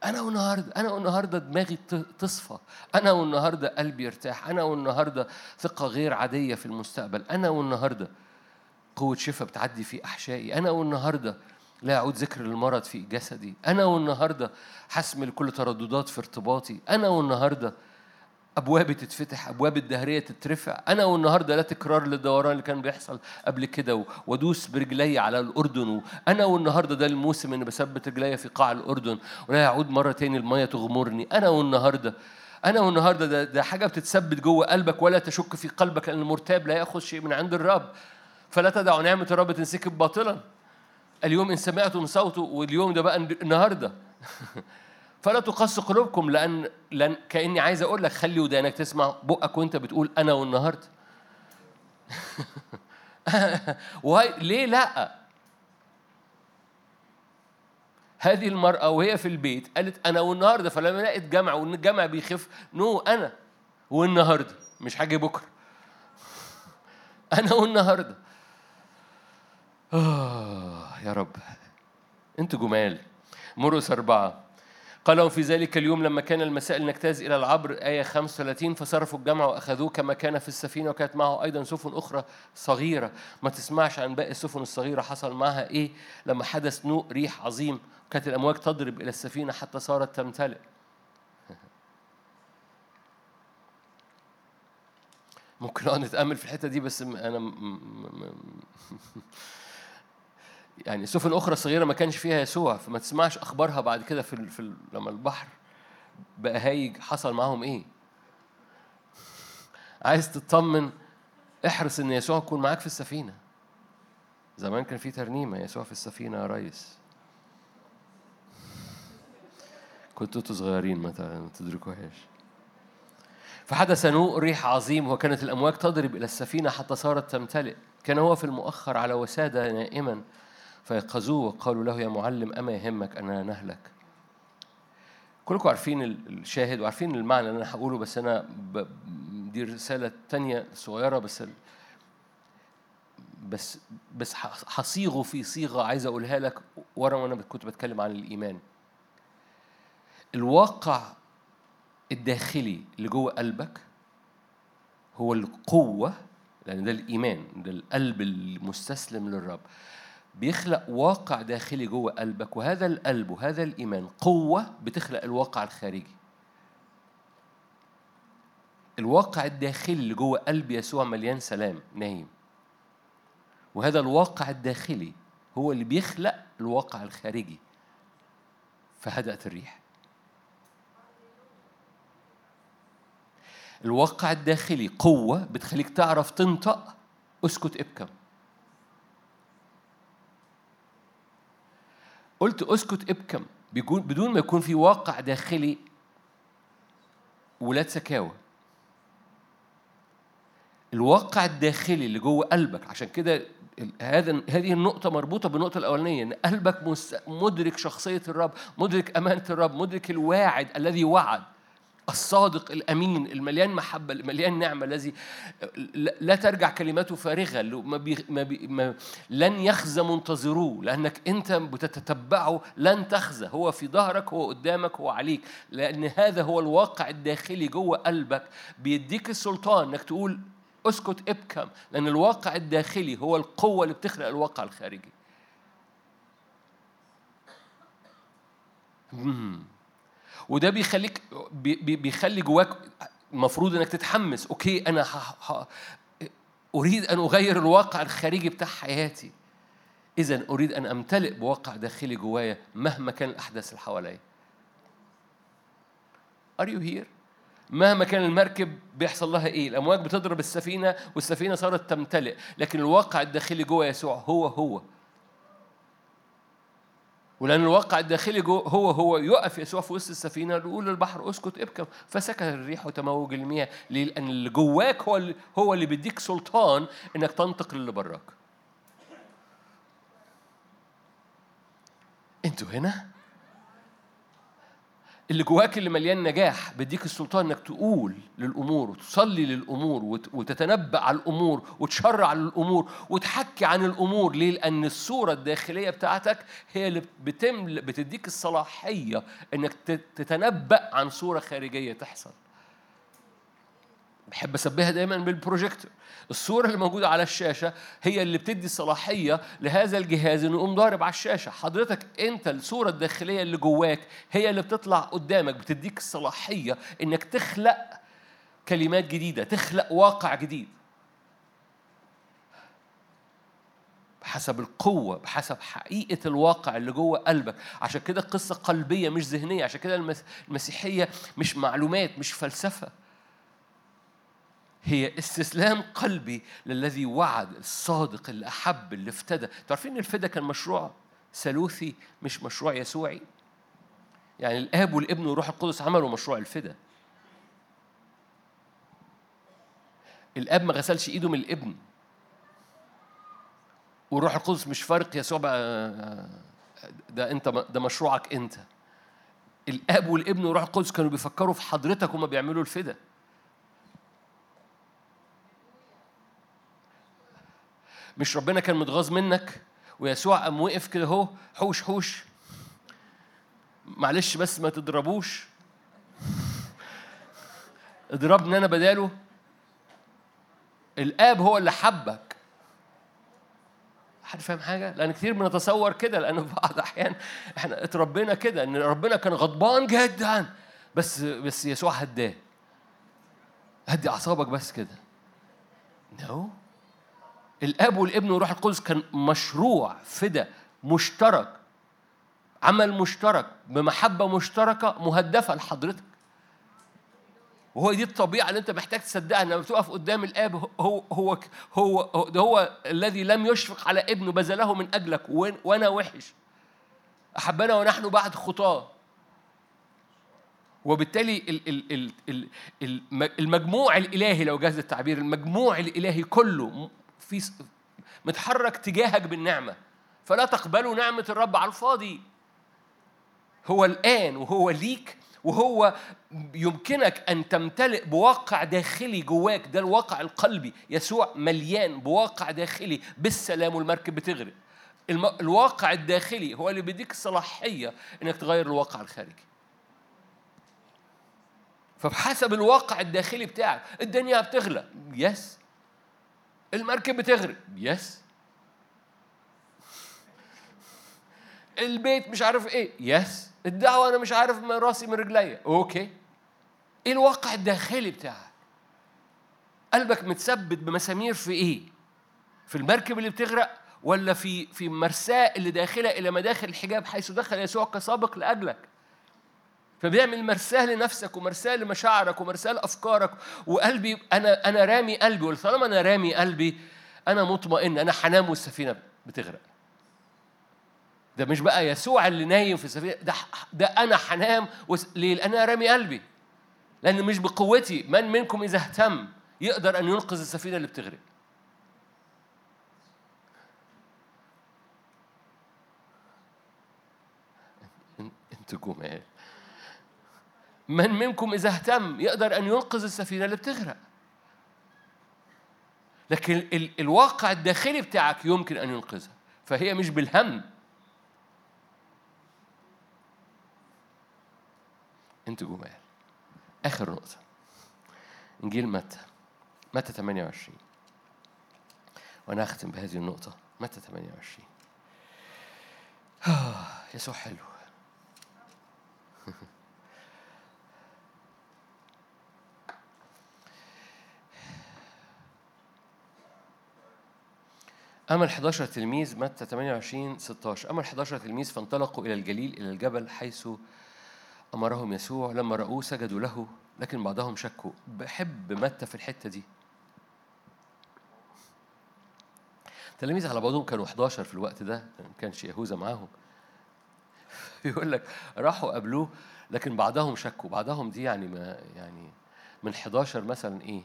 أنا والنهاردة أنا والنهاردة دماغي تصفى. أنا والنهاردة قلبي يرتاح. أنا والنهاردة ثقة غير عادية في المستقبل. أنا والنهاردة قوة شفاء بتعدي في أحشائي. أنا والنهاردة لا يعود ذكر المرض في جسدي. أنا والنهاردة حسم لكل ترددات في ارتباطي. أنا والنهاردة أبوابي تتفتح أبواب الدهرية تترفع. أنا والنهاردة لا تكرار للدوران اللي كان بيحصل قبل كده وأدوس برجلي على الأردن وأنا والنهاردة ده الموسم إني بثبت رجلي في قاع الأردن ولا يعود مرة تاني المية تغمرني. أنا والنهاردة أنا والنهاردة ده, ده حاجة بتتثبت جوه قلبك ولا تشك في قلبك لأن المرتاب لا يأخذ شيء من عند الرب. فلا تدعوا نعمة الرب تنسكب باطلا. اليوم إن سمعتم صوته واليوم ده بقى النهارده. فلا تقص قلوبكم لأن لأن كأني عايز أقول لك خلي ودانك تسمع بقك وأنت بتقول أنا والنهاردة. وهي ليه لأ؟ هذه المرأة وهي في البيت قالت أنا والنهاردة فلما لقيت جمع وإن الجمع بيخف نو أنا والنهاردة مش حاجة بكرة. أنا والنهاردة. آه يا رب. أنتوا جمال. مرقس أربعة. قال في ذلك اليوم لما كان المساء نجتاز إلى العبر آية 35 فصرفوا الجمع وأخذوه كما كان في السفينة وكانت معه أيضا سفن أخرى صغيرة. ما تسمعش عن باقي السفن الصغيرة حصل معها إيه؟ لما حدث نوء ريح عظيم كانت الأمواج تضرب إلى السفينة حتى صارت تمتلئ. ممكن نقعد نتأمل في الحتة دي بس أنا يعني سفن أخرى صغيرة ما كانش فيها يسوع فما تسمعش أخبارها بعد كده في, في لما البحر بقى هايج حصل معاهم إيه؟ عايز تطمن احرص إن يسوع يكون معاك في السفينة. زمان كان في ترنيمة يسوع في السفينة يا ريس. كنتوا أنتوا صغيرين ما تدركوهاش. فحدث نوء ريح عظيم وكانت الأمواج تضرب إلى السفينة حتى صارت تمتلئ. كان هو في المؤخر على وسادة نائما. فيقظوه وقالوا له يا معلم أما يهمك أننا نهلك. كلكم عارفين الشاهد وعارفين المعنى اللي أنا هقوله بس أنا دي رسالة تانية صغيرة بس بس بس هصيغه في صيغة عايز أقولها لك ورا وأنا كنت بتكلم عن الإيمان. الواقع الداخلي اللي جوه قلبك هو القوة لأن ده الإيمان ده القلب المستسلم للرب. بيخلق واقع داخلي جوه قلبك وهذا القلب وهذا الإيمان قوة بتخلق الواقع الخارجي. الواقع الداخلي اللي جوه قلب يسوع مليان سلام نايم. وهذا الواقع الداخلي هو اللي بيخلق الواقع الخارجي فهدأت الريح. الواقع الداخلي قوة بتخليك تعرف تنطق اسكت ابكم. قلت أسكت ابكم بدون ما يكون في واقع داخلي ولاد سكاوى الواقع الداخلي اللي جوه قلبك عشان كده هذا هذه النقطة مربوطة بالنقطة الأولانية إن قلبك مدرك شخصية الرب، مدرك أمانة الرب، مدرك الواعد الذي وعد. الصادق الأمين المليان محبة المليان نعمة الذي لا ترجع كلماته فارغة ما بي ما بي ما لن يخزى منتظروه لأنك أنت بتتتبعه لن تخزى هو في ظهرك هو قدامك هو عليك لأن هذا هو الواقع الداخلي جوه قلبك بيديك السلطان إنك تقول اسكت ابكم لأن الواقع الداخلي هو القوة اللي بتخلق الواقع الخارجي. وده بيخليك بيخلي جواك المفروض إنك تتحمس أوكي أنا ح... ح... أريد أن أغير الواقع الخارجي بتاع حياتي اذا أريد أن أمتلئ بواقع داخلي جوايا مهما كان الأحداث اللي حواليا Are you here؟ مهما كان المركب بيحصل لها إيه؟ الأمواج بتضرب السفينة والسفينة صارت تمتلئ، لكن الواقع الداخلي جوا يسوع هو هو ولأن الواقع الداخلي جو هو هو يقف يسوع في وسط السفينة يقول للبحر اسكت ابكم فسكت الريح وتموج المياه لأن اللي جواك هو اللي هو اللي بيديك سلطان إنك تنطق للي براك. أنتوا هنا؟ اللي جواك اللي مليان نجاح بيديك السلطان إنك تقول للأمور وتصلي للأمور وتتنبأ على الأمور وتشرع للأمور وتحكي عن الأمور ليه؟ لأن الصورة الداخلية بتاعتك هي اللي بتمل بتديك الصلاحية إنك تتنبأ عن صورة خارجية تحصل. بحب أسبيها دايما بالبروجيكتور. الصورة اللي موجودة على الشاشة هي اللي بتدي صلاحية لهذا الجهاز إنه يقوم ضارب على الشاشة. حضرتك أنت الصورة الداخلية اللي جواك هي اللي بتطلع قدامك بتديك الصلاحية إنك تخلق كلمات جديدة تخلق واقع جديد. بحسب القوة بحسب حقيقة الواقع اللي جوه قلبك. عشان كده قصة قلبية مش ذهنية عشان كده المسيحية مش معلومات مش فلسفة. هي استسلام قلبي للذي وعد الصادق اللي أحب اللي افتدى. تعرفين الفدا كان مشروع ثالوثي مش مشروع يسوعي؟ يعني الآب والابن والروح القدس عملوا مشروع الفدا. الآب ما غسلش إيده من الابن. والروح القدس مش فارق يسوع بقى ده أنت ده مشروعك أنت. الآب والابن والروح القدس كانوا بيفكروا في حضرتك وما بيعملوا الفدا. مش ربنا كان متغاظ منك؟ ويسوع قام وقف كده اهو حوش حوش. معلش بس ما تضربوش. اضربني أنا بداله. الآب هو اللي حبك. حد فاهم حاجة؟ لأن كتير بنتصور كده لأن في بعض أحيان إحنا اتربينا كده إن ربنا كان غضبان جدا. بس بس يسوع هداه. هدي أعصابك بس كده. نو no. الاب والابن والروح القدس كان مشروع فدا مشترك عمل مشترك بمحبة مشتركة مهدفة لحضرتك. وهو دي الطبيعة اللي انت محتاج تصدقها لما بتقف قدام الاب هو هو هو ده هو الذي لم يشفق على ابنه بذله من اجلك وأنا وحش. أحبنا ونحن بعد خطاه. وبالتالي المجموع الإلهي لو جاز التعبير المجموع الإلهي كله في متحرك تجاهك بالنعمة. فلا تقبلوا نعمة الرب على الفاضي. هو الآن وهو ليك وهو يمكنك أن تمتلئ بواقع داخلي جواك. ده الواقع القلبي. يسوع مليان بواقع داخلي بالسلام والمركب بتغرق. الواقع الداخلي هو اللي بيديك الصلاحية إنك تغير الواقع الخارجي. فبحسب الواقع الداخلي بتاعك الدنيا بتغلى. yes المركب بتغرق. yes البيت مش عارف إيه. yes الدعوة أنا مش عارف من راسي من رجليا. okay إيه الواقع الداخلي بتاعك قلبك متثبت بمسامير في إيه؟ في المركب اللي بتغرق ولا في في مرساه اللي داخله إلى مداخل الحجاب حيث دخل يسوع كسابق لأجلك؟ فبيعمل مرساه لنفسك ومرساه لمشاعرك ومرساه لأفكارك. وقلبي أنا أنا رامي قلبي وطالما أنا رامي قلبي أنا مطمئن أنا حنام والسفينة بتغرق. ده مش بقى يسوع اللي نايم في السفينة ده ده أنا حنام وس... ليه؟ لأن أنا رامي قلبي. لأن مش بقوتي. من منكم إذا اهتم يقدر أن ينقذ السفينة اللي بتغرق. انت جمال من منكم إذا اهتم يقدر أن ينقذ السفينة اللي بتغرق. لكن ال الواقع الداخلي بتاعك يمكن أن ينقذها. فهي مش بالهم. أنت جمال. آخر نقطة. إنجيل متى؟ متى 28 وأنا أختم بهذه النقطة. متى 28 يسوع حلو. أما ال 11 تلميذ متى؟ 28 16 أما ال 11 تلميذ فانطلقوا إلى الجليل إلى الجبل حيث أمرهم يسوع. لما رأوه سجدوا له لكن بعضهم شكوا. بحب متى في الحتة دي؟ التلاميذ على بعضهم كانوا 11 في الوقت ده ما كانش يهوذا معاهم. يقول لك راحوا قابلوه لكن بعضهم شكوا. بعضهم دي يعني ما يعني من 11 مثلا إيه؟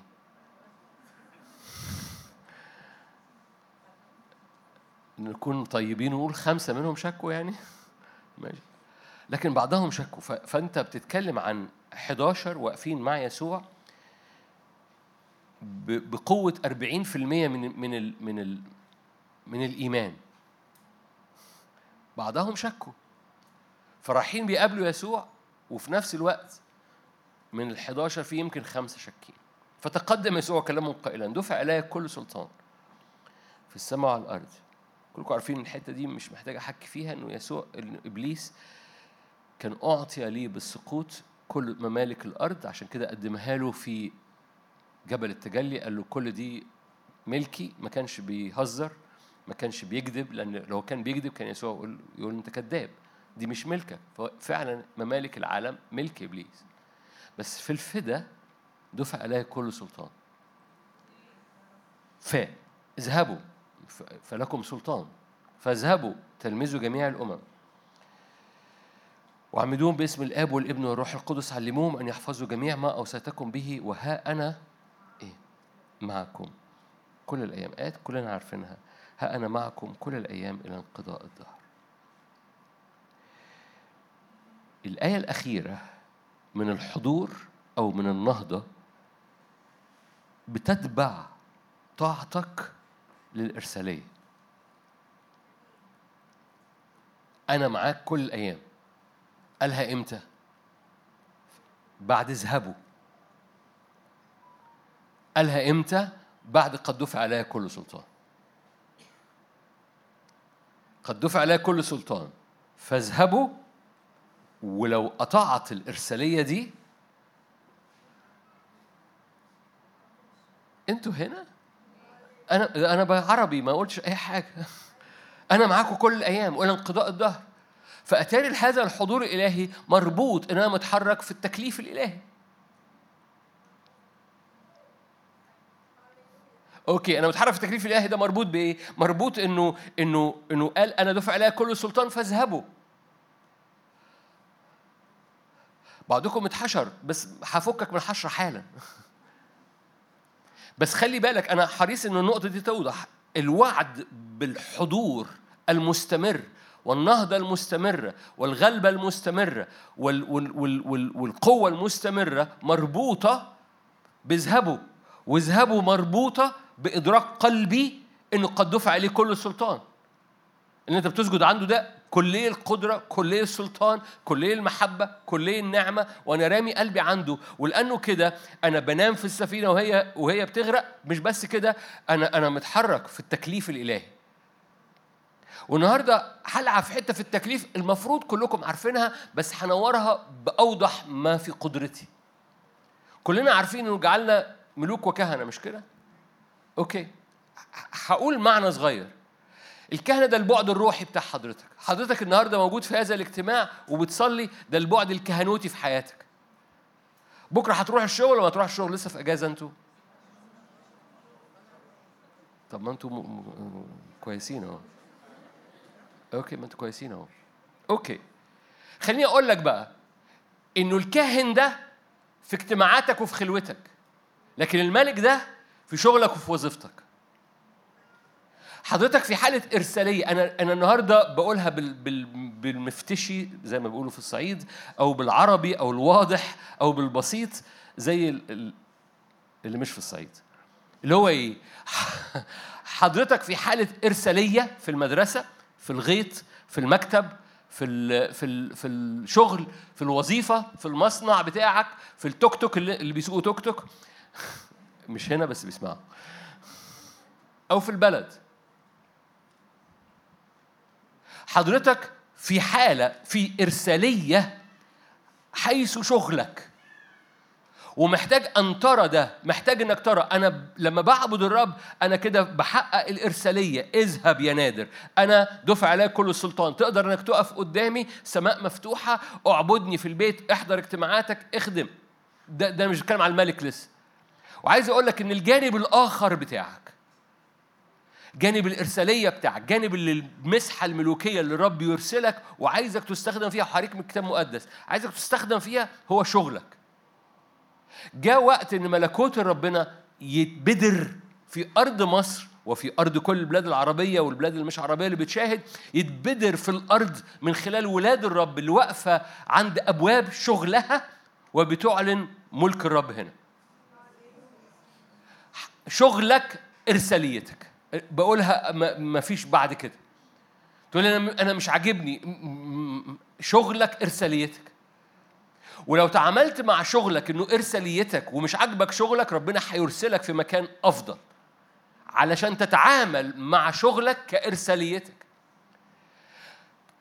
نكون طيبين ونقول خمسة منهم شكوا يعني؟ ماشي. لكن بعضهم شكوا. فأنت بتتكلم عن 11 واقفين مع يسوع بقوة 40% من من من من الإيمان. بعضهم شكوا. فرايحين بيقابلوا يسوع وفي نفس الوقت من ال 11 في يمكن خمسة شاكين. فتقدم يسوع كلامهم قائلا دفع إلي كل سلطان في السماء وعلى الأرض. كلكم عارفين الحتة دي مش محتاج احكي فيها إنه يسوع إبليس كان أعطي ليه بالسقوط كل ممالك الأرض عشان كده قدمها له في جبل التجلي قال له كل دي ملكي ما كانش بيهزر ما كانش بيكذب لأن لو كان بيكذب كان يسوع يقول يقول أنت كذاب. دي مش ملكك. ففعلا ممالك العالم ملك إبليس. بس في الفدا دفع عليه كل سلطان. فاذهبوا فلكم سلطان. فاذهبوا تلمذوا جميع الأمم. وعمدوهم باسم الآب والابن والروح القدس علموهم أن يحفظوا جميع ما أوصيتكم به وها أنا إيه؟ معكم. كل الأيام. آيات كلنا عارفينها. ها أنا معكم كل الأيام إلى انقضاء الدهر. الآية الأخيرة من الحضور أو من النهضة بتتبع طاعتك للإرسالية. أنا معاك كل الأيام. قالها إمتى؟ بعد اذهبوا قالها إمتى؟ بعد قد دفع عليها كل سلطان. قد دفع عليها كل سلطان. فاذهبوا ولو قطعت الإرسالية دي أنتوا هنا؟ أنا أنا عربي ما قلتش أي حاجة. أنا معاكم كل الأيام وإلى انقضاء الدهر. فأتاري هذا الحضور الإلهي مربوط إن أنا متحرك في التكليف الإلهي. أوكي أنا متحرك في التكليف الإلهي ده مربوط بإيه؟ مربوط انه انه إنه قال أنا دفع عليها كل السلطان فاذهبوا. بعضكم اتحشر بس هفكك من الحشرة حالا. بس خلي بالك أنا حريص إن النقطة دي توضح. الوعد بالحضور المستمر والنهضة المستمرة والغلبة المستمرة وال وال وال والقوة المستمرة مربوطة باذهبوا واذهبوا مربوطة بإدراك قلبي إنه قد دفع عليه كل السلطان اللي أنت بتسجد عنده ده كلية القدرة كلية السلطان كلية المحبة كلية النعمة وأنا رامي قلبي عنده ولأنه كده أنا بنام في السفينة وهي وهي بتغرق مش بس كده أنا أنا متحرك في التكليف الإلهي والنهاردة هلعب في حتة في التكليف المفروض كلكم عارفينها بس هنورها بأوضح ما في قدرتي. كلنا عارفين إنه جعلنا ملوك وكهنة مش كده؟ أوكي. هقول معنى صغير. الكهنة ده البعد الروحي بتاع حضرتك. حضرتك النهاردة موجود في هذا الاجتماع وبتصلي ده البعد الكهنوتي في حياتك. بكرة هتروح الشغل ولا تروح الشغل؟ لسه في أجازة أنتوا؟ طب ما أنتوا م... م... كويسين أهو. okay ما أنتوا كويسين أهو. okay. خليني أقول لك بقى إنه الكاهن ده في اجتماعاتك وفي خلوتك لكن الملك ده في شغلك وفي وظيفتك. حضرتك في حالة إرسالية أنا أنا النهاردة بقولها بال بال بالمفتشر زي ما بيقولوا في الصعيد أو بالعربي أو الواضح أو بالبسيط زي اللي مش في الصعيد. اللي هو إيه؟ حضرتك في حالة إرسالية في المدرسة في الغيط في المكتب في ال في ال في الشغل في الوظيفة في المصنع بتاعك في التوك توك اللي, اللي بيسوقوا توك توك. مش هنا بس بيسمعوا. أو في البلد. حضرتك في حالة في إرسالية حيث شغلك. ومحتاج أن ترى ده محتاج أنك ترى. أنا لما بعبد الرب أنا كده بحقق الإرسالية. اذهب يا نادر. أنا دفع عليك كل السلطان. تقدر أنك تقف قدامي سماء مفتوحة اعبدني في البيت احضر اجتماعاتك اخدم. ده, ده مش بتكلم على الملك لسه. وعايز أقول لك إن الجانب الآخر بتاعك جانب الإرسالية بتاعك جانب المسحة الملوكية اللي الرب يرسلك وعايزك تستخدم فيها. حريك من الكتاب المقدس عايزك تستخدم فيها هو شغلك. جاء وقت إن ملكوت ربنا يتبدر في أرض مصر وفي أرض كل البلاد العربية والبلاد اللي مش عربية اللي بتشاهد يتبدر في الأرض من خلال ولاد الرب اللي واقفة عند أبواب شغلها وبتعلن ملك الرب هنا. شغلك إرساليتك. بقولها ما فيش بعد كده. تقول أنا أنا مش عاجبني. شغلك إرساليتك. ولو تعاملت مع شغلك إنه إرساليتك ومش عاجبك شغلك ربنا هيرسلك في مكان أفضل. علشان تتعامل مع شغلك كإرساليتك.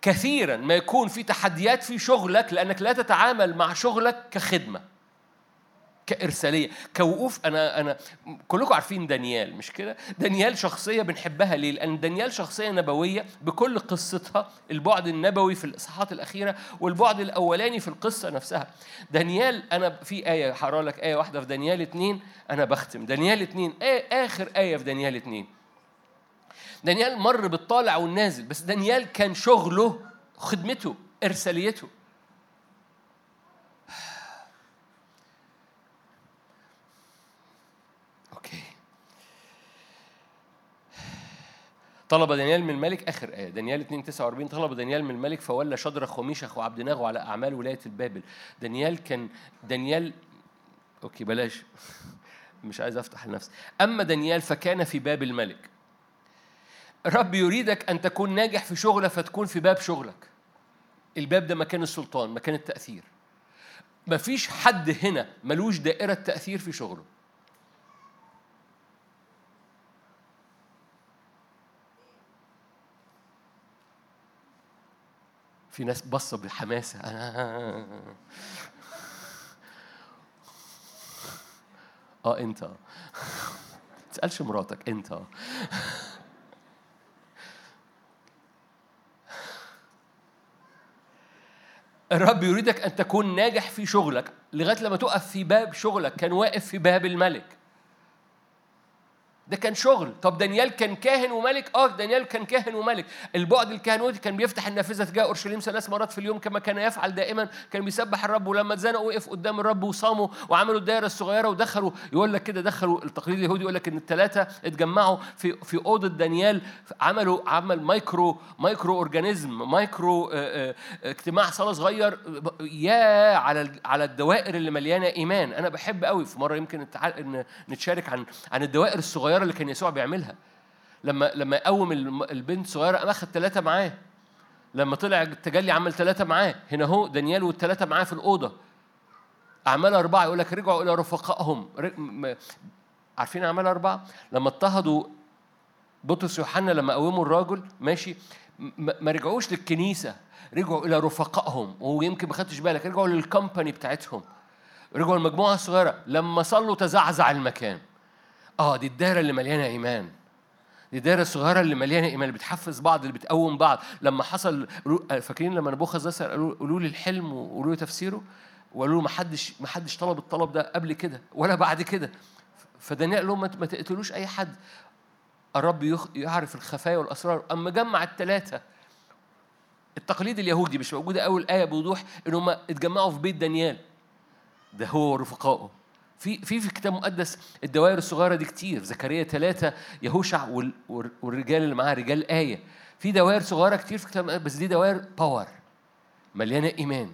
كثيرا ما يكون في تحديات في شغلك لأنك لا تتعامل مع شغلك كخدمة. كإرسالية كوقوف أنا أنا كلكم عارفين دانيال مش كده؟ دانيال شخصية بنحبها ليه؟ لأن دانيال شخصية نبوية بكل قصتها البعد النبوي في الإصحاحات الأخيرة والبعد الأولاني في القصة نفسها. دانيال أنا في آية هقرأ لك آية واحدة في دانيال اتنين أنا بختم دانيال اتنين آية آخر آية في دانيال اتنين. دانيال مر بالطالع والنازل بس دانيال كان شغله خدمته إرساليته طلب دانيال من الملك آخر آية دانيال 2 49 طلب دانيال من الملك فولى شدرخ وميشخ وعبد ناغو على أعمال ولاية البابل. دانيال كان دانيال أوكي بلاش مش عايز أفتح لنفسي. أما دانيال فكان في باب الملك. الرب يريدك أن تكون ناجح في شغلك فتكون في باب شغلك. الباب ده مكان السلطان مكان التأثير. مفيش حد هنا ملوش دائرة تأثير في شغله. في ناس بصة بحماسة آه أنت. تسألش مراتك أنت. الرب يريدك أن تكون ناجح في شغلك لغاية لما تقف في باب شغلك كان واقف في باب الملك. ده كان شغل. طب دانيال كان كاهن وملك؟ آه دانيال كان كاهن وملك. البعد الكهنوتي كان بيفتح النافذة تجاه أورشليم. ثلاث مرات في اليوم كما كان يفعل دائما. كان بيسبح الرب ولما اتزنقوا وقف قدام الرب وصاموا وعملوا الدائرة الصغيرة ودخلوا يقول لك كده دخلوا التقليد اليهودي يقول لك إن الثلاثه اتجمعوا في في أوضة دانيال. عملوا عمل micro micro organism micro اجتماع صلاة صغير. يا على على الدوائر اللي مليانة إيمان. أنا بحب قوي في مرة يمكن نتشارك عن عن الدوائر الصغيرة الصغيرة اللي كان يسوع بيعملها. لما لما يقوم البنت الصغيره قام أخذ ثلاثة معاه. لما طلع التجلي عمل ثلاثة معاه. هنا هو دانيال والثلاثه معاه في الأوضة. أعمال أربعة يقول لك رجعوا إلى رفقائهم. عارفين أعمال أربعة؟ لما اضطهدوا بطرس يوحنا لما قوموا الراجل ماشي ما رجعوش للكنيسة. رجعوا إلى رفقائهم. ويمكن ما خدتش بالك رجعوا للكمباني بتاعتهم. رجعوا المجموعه الصغيره لما صلوا تزعزع المكان. آه دي الدايرة اللي مليانة إيمان. دي الدايرة الصغيرة اللي مليانة إيمان اللي بتحفز بعض اللي بتقوم بعض. لما حصل فاكرين لما نبوخذ نصر قالوا لي الحلم وقولوا لي تفسيره؟ وقالوا له ما حدش ما حدش طلب الطلب ده قبل كده ولا بعد كده. فدانيال قال لهم ما تقتلوش أي حد. الرب يعرف الخفايا والأسرار. اما جمع الثلاثه التقليد اليهودي مش موجودة أول آية بوضوح إن هم اتجمعوا في بيت دانيال. ده هو ورفقائه. في في في الكتاب المقدس الدوائر الصغيرة دي كتير زكريا ثلاثة يهوشع والرجال اللي معاه رجال آية. في دوائر صغيرة كتير في الكتاب بس دي دوائر باور مليانة إيمان.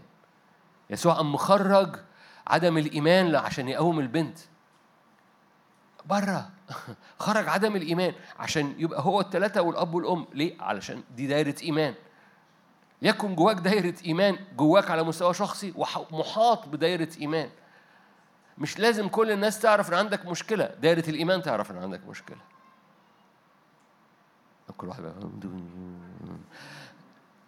يسوع قام مخرج عدم الإيمان عشان يقوم البنت. بره. خرج عدم الإيمان عشان يبقى هو الثلاثه والأب والأم. ليه؟ علشان دي دايرة إيمان. يكن جواك دايرة إيمان جواك على مستوى شخصي ومحاط بدايرة إيمان. مش لازم كل الناس تعرف إن عندك مشكلة. دايرة الإيمان تعرف إن عندك مشكلة. كل واحد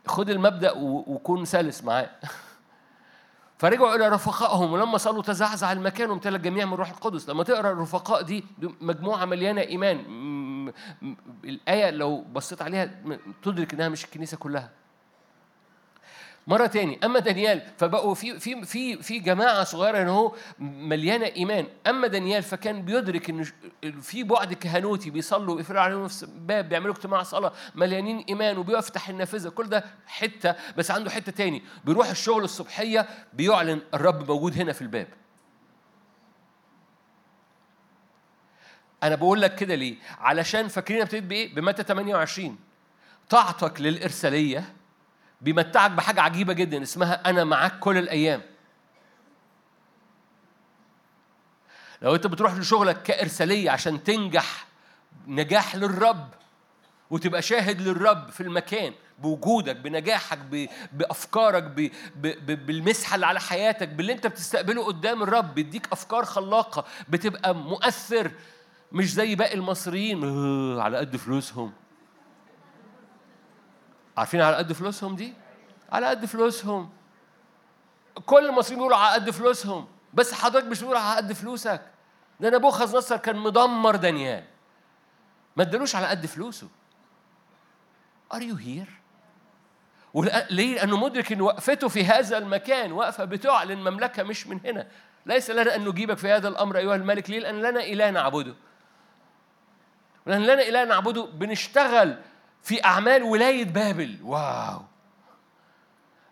خد المبدأ وكون سلس معاه. فرجعوا إلى رفقائهم ولما صلوا تزعزع المكان وامتلأ الجميع من روح القدس. لما تقرأ الرفقاء دي مجموعة مليانة إيمان. الآية لو بصيت عليها تدرك إنها مش الكنيسة كلها. مرة تاني أما دانيال فبقوا في في في في جماعة صغيرة هو مليانة إيمان، أما دانيال فكان بيدرك إن في بعد كهنوتي بيصلوا بيقفلوا عليهم باب بيعملوا اجتماع صلاة مليانين إيمان وبيفتح النافذة كل ده حتة بس عنده حتة تاني بيروح الشغل الصبحية بيعلن الرب موجود هنا في الباب. أنا بقول لك كده ليه؟ علشان فاكرين ابتديت بإيه؟ بمتى 28 طاعتك للإرسالية بيمتعك بحاجة عجيبة جدا اسمها أنا معاك كل الأيام. لو أنت بتروح لشغلك كإرسالية عشان تنجح نجاح للرب وتبقى شاهد للرب في المكان بوجودك بنجاحك بأفكارك بالمسحة اللي على حياتك باللي أنت بتستقبله قدام الرب بيديك أفكار خلاقة بتبقى مؤثر مش زي باقي المصريين آه، على قد فلوسهم. عارفين على قد فلوسهم دي؟ على قد فلوسهم كل المصريين بيقولوا على قد فلوسهم بس حضرتك مش بتقول على قد فلوسك ده نبوخذ نصر كان مدمر دانيال ما ادالوش على قد فلوسه Are you here؟ ليه؟ لأنه مدرك إن وقفته في هذا المكان وقفة بتعلن مملكة مش من هنا ليس لنا أن نجيبك في هذا الأمر أيها الملك ليه؟ لأن لنا إله نعبده لأن لنا إله نعبده بنشتغل في أعمال ولاية بابل. واو.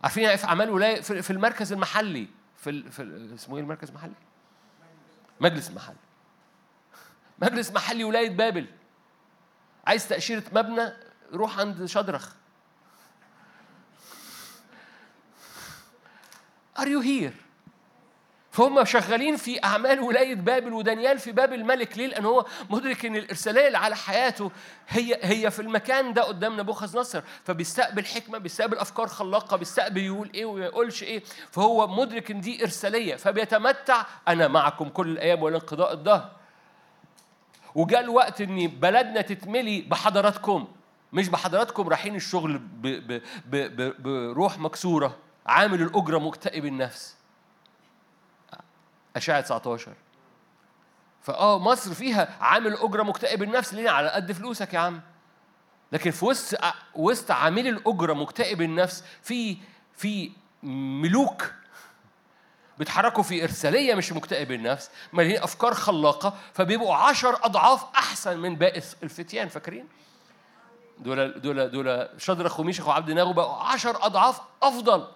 عارفين يعني في أعمال ولاية في المركز المحلي. في, في اسمه إيه المركز المحلي؟ مجلس محلي. مجلس محلي ولاية بابل. عايز تأشيرة مبنى؟ روح عند شدرخ. Are you here؟ فهم شغالين في أعمال ولاية بابل ودانيال في باب الملك ليه؟ لأن هو مدرك إن الإرسالية اللي على حياته هي هي في المكان ده قدام نبوخذ نصر فبيستقبل حكمة بيستقبل أفكار خلاقة بيستقبل يقول إيه وما يقولش إيه. فهو مدرك إن دي إرسالية. فبيتمتع أنا معكم كل الأيام ولا انقضاء الدهر. وجاء الوقت إن بلدنا تتملي بحضراتكم. مش بحضراتكم رايحين الشغل بروح مكسورة. عامل الأجرة مكتئب النفس. أشعة 19 فآه مصر فيها عامل أجرة مكتئب النفس ليه؟ على قد فلوسك يا عم. لكن في وسط وسط عامل الأجرة مكتئب النفس في في ملوك بيتحركوا في إرسالية مش مكتئب النفس مليانين أفكار خلاقة فبيبقوا عشر أضعاف أحسن من باقي الفتيان. فاكرين؟ دول دول دول شدرخ وميشخ وعبد ناغو بقوا عشر أضعاف أفضل.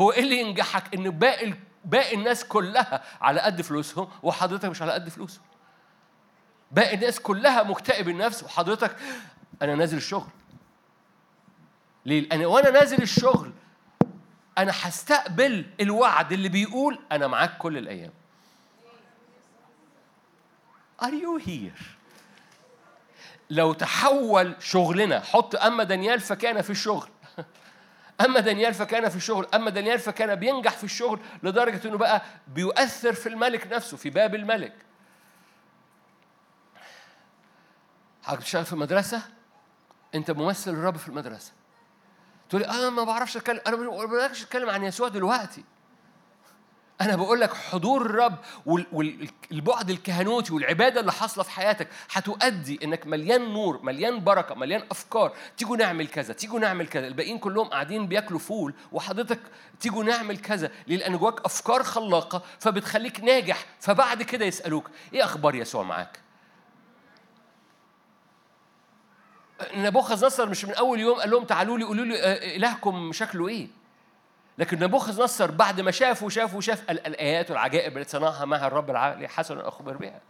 هو إيه اللي ينجحك؟ إن باقي باقي الناس كلها على قد فلوسهم وحضرتك مش على قد فلوسهم. باقي الناس كلها مكتئب النفس وحضرتك أنا نازل الشغل. ليه؟ أنا وأنا نازل الشغل أنا هستقبل الوعد اللي بيقول أنا معاك كل الأيام. Are you here؟ لو تحول شغلنا حط أما دانيال فكان في الشغل. أما دانيال فكان في الشغل أما دانيال فكان بينجح في الشغل لدرجة أنه بقى بيؤثر في الملك نفسه في باب الملك. حضرتك بتشتغل في مدرسة أنت ممثل الرب في المدرسة. تقول لي أنا ما بعرفش أتكلم أنا ما بعرفش أتكلم عن يسوع دلوقتي. أنا بقول لك حضور الرب والبعد الكهنوتي والعبادة اللي حاصلة في حياتك هتؤدي إنك مليان نور مليان بركة مليان أفكار تيجوا نعمل كذا تيجوا نعمل كذا الباقيين كلهم قاعدين بياكلوا فول وحضرتك تيجوا نعمل كذا لأن جواك أفكار خلاقة فبتخليك ناجح فبعد كده يسألوك إيه أخبار يسوع معاك؟ نبوخذ نصر مش من أول يوم قال لهم تعالوا لي قولوا لي آه، إلهكم شكله إيه؟ لكن نبوخذ نصر بعد ما شاف وشاف وشاف الآيات والعجائب التي صنعها مع الرب العالي حسنا أخبر بها.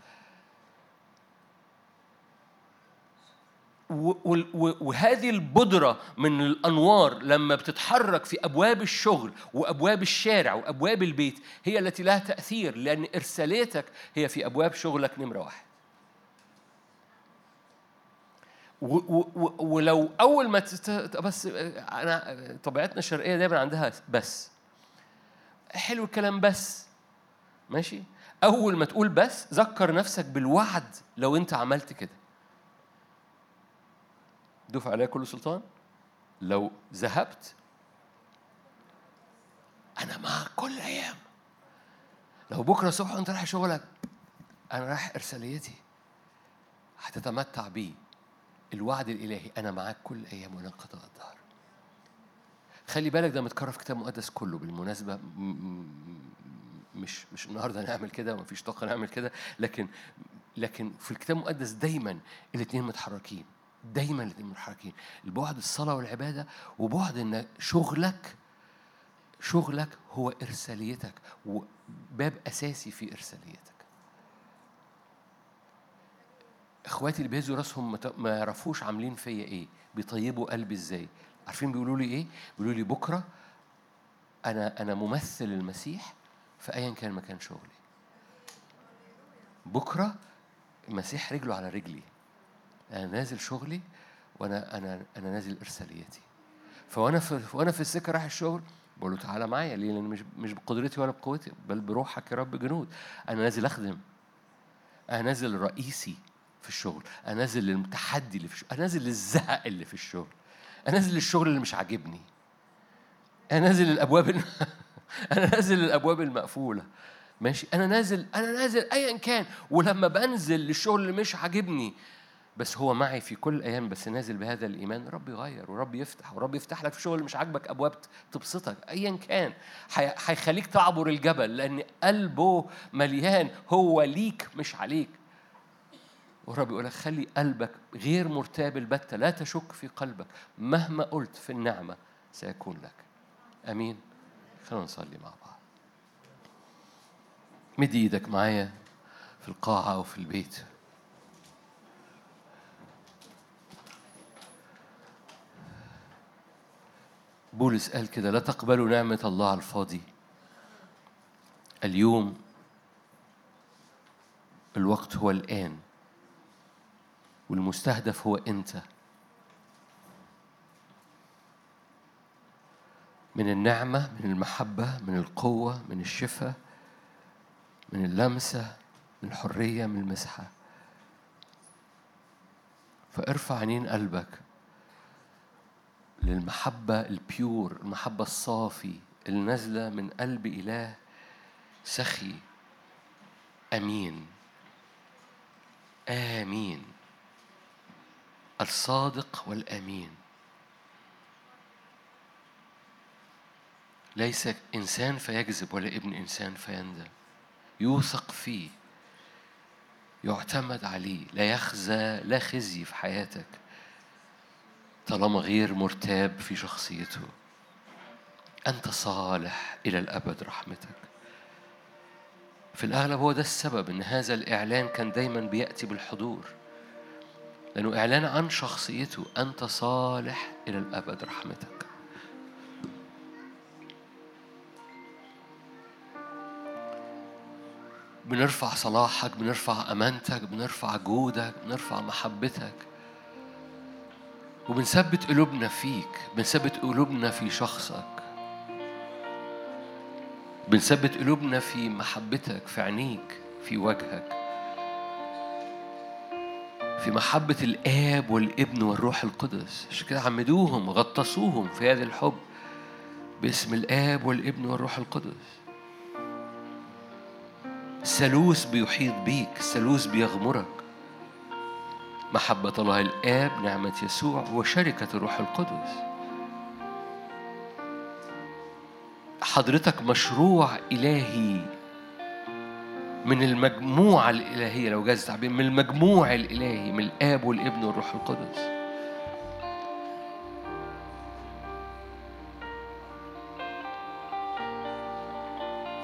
وهذه البودرة من الأنوار لما بتتحرك في أبواب الشغل وأبواب الشارع وأبواب البيت هي التي لها تأثير لأن إرساليتك هي في أبواب شغلك نمرة واحد. ولو أول ما بس أنا طبيعتنا الشرقية دايما عندها بس. حلو الكلام بس. ماشي؟ أول ما تقول بس ذكر نفسك بالوعد لو أنت عملت كده. دفع عليا كل سلطان. لو ذهبت أنا معك كل أيام. لو بكرة الصبح وأنت رايح شغلك أنا رايح إرساليتي. هتتمتع بيه. الوعد الإلهي أنا معاك كل أيام ولا انقضاء الدهر خلي بالك ده متكرر في كتاب مقدس كله. بالمناسبة مش مش النهارده نعمل كده ومفيش طاقة نعمل كده لكن لكن في الكتاب المقدس دايما الاثنين متحركين دايما الاثنين متحركين. البعد الصلاة والعبادة وبعد إن شغلك شغلك هو إرساليتك وباب أساسي في إرساليتك. إخواتي اللي بيهزوا راسهم ما يعرفوش عاملين فيا إيه بيطيبوا قلبي إزاي؟ عارفين بيقولوا لي إيه؟ بيقولوا لي بكرة أنا أنا ممثل المسيح في ايا كان مكان شغلي. بكرة المسيح رجله على رجلي. أنا نازل شغلي وأنا أنا أنا نازل إرساليتي. فوأنا في وأنا في السكة رايح الشغل بقول له تعالى معايا ليه؟ لأن مش مش بقدرتي ولا بقوتي بل بروحك يا رب جنود. أنا نازل أخدم. أنا نازل رئيسي. في الشغل انزل للتحدي اللي في الشغل انزل للزهق اللي في الشغل انزل للشغل اللي مش عاجبني انزل للأبواب أنا نازل للأبواب المقفولة ماشي؟ أنا نازل أنا نازل ايا كان ولما بنزل للشغل اللي مش عاجبني بس هو معي في كل الأيام بس نازل بهذا الإيمان رب يغير ورب يفتح ورب يفتح لك في شغل مش عاجبك أبواب تبسطك ايا كان هيخليك تعبر الجبل لأن قلبه مليان هو ليك مش عليك. والرب يقول لك خلي قلبك غير مرتاب البتة لا تشك في قلبك. مهما قلت في النعمة سيكون لك. أمين. خلونا نصلي مع بعض. مد إيدك معايا في القاعة أو في البيت. بولس قال كده لا تقبلوا نعمة الله على الفاضي. اليوم الوقت هو الآن. والمستهدف هو أنت. من النعمة من المحبة من القوة من الشفاء من اللمسة من الحرية من المسحة. فارفع عينين قلبك للمحبة البيور المحبة الصافي اللي نازلة من قلب إله سخي. أمين. آمين. الصادق والأمين. ليس إنسان فيكذب ولا ابن إنسان فيندم يوثق فيه. يعتمد عليه. لا يخزى لا خزي في حياتك. طالما غير مرتاب في شخصيته. أنت صالح إلى الأبد رحمتك. في الأغلب هو ده السبب إن هذا الإعلان كان دايما بيأتي بالحضور. لأنه إعلان عن شخصيته. أنت صالح إلى الأبد رحمتك. بنرفع صلاحك بنرفع أمانتك بنرفع جودك بنرفع محبتك. وبنثبت قلوبنا فيك. بنثبت قلوبنا في شخصك. بنثبت قلوبنا في محبتك في عينيك في وجهك. في محبة الآب والابن والروح القدس. عشان كده عمدوهم غطسوهم في هذا الحب باسم الآب والابن والروح القدس. ثالوث بيحيط بيك ثالوث بيغمرك. محبة الله الآب نعمة يسوع وشركة الروح القدس. حضرتك مشروع إلهي من المجموعة الإلهية لو جاز التعبير من المجموع الإلهي من الآب والابن والروح القدس.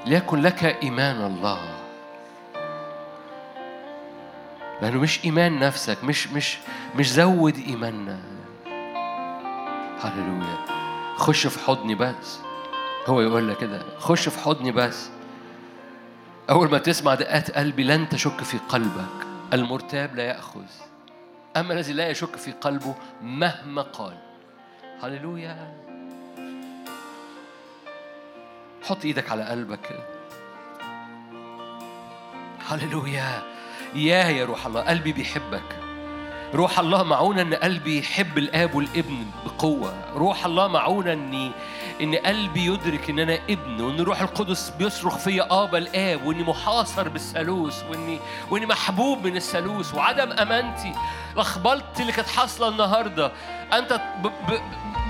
ليكن لك إيمان الله. لأنه مش إيمان نفسك مش مش مش زود إيماننا. هللويا. خش في حضني بس. هو يقول لك كده خش في حضني بس. أول ما تسمع دقات قلبي لن تشك في قلبك. المرتاب لا يأخذ. أما الذي لا يشك في قلبه مهما قال. هللويا. حط إيدك على قلبك. هللويا. يا يا روح الله قلبي بيحبك. روح الله معونا إن قلبي يحب الآب والابن بقوة. روح الله معونا اني إن قلبي يدرك إن أنا ابن وإن روح القدس بيصرخ فيا ابا الاب وإني محاصر بالثالوث واني وإني محبوب من الثالوث وعدم أمانتي. لخبطتي اللي كانت حاصلة النهارده أنت ب ب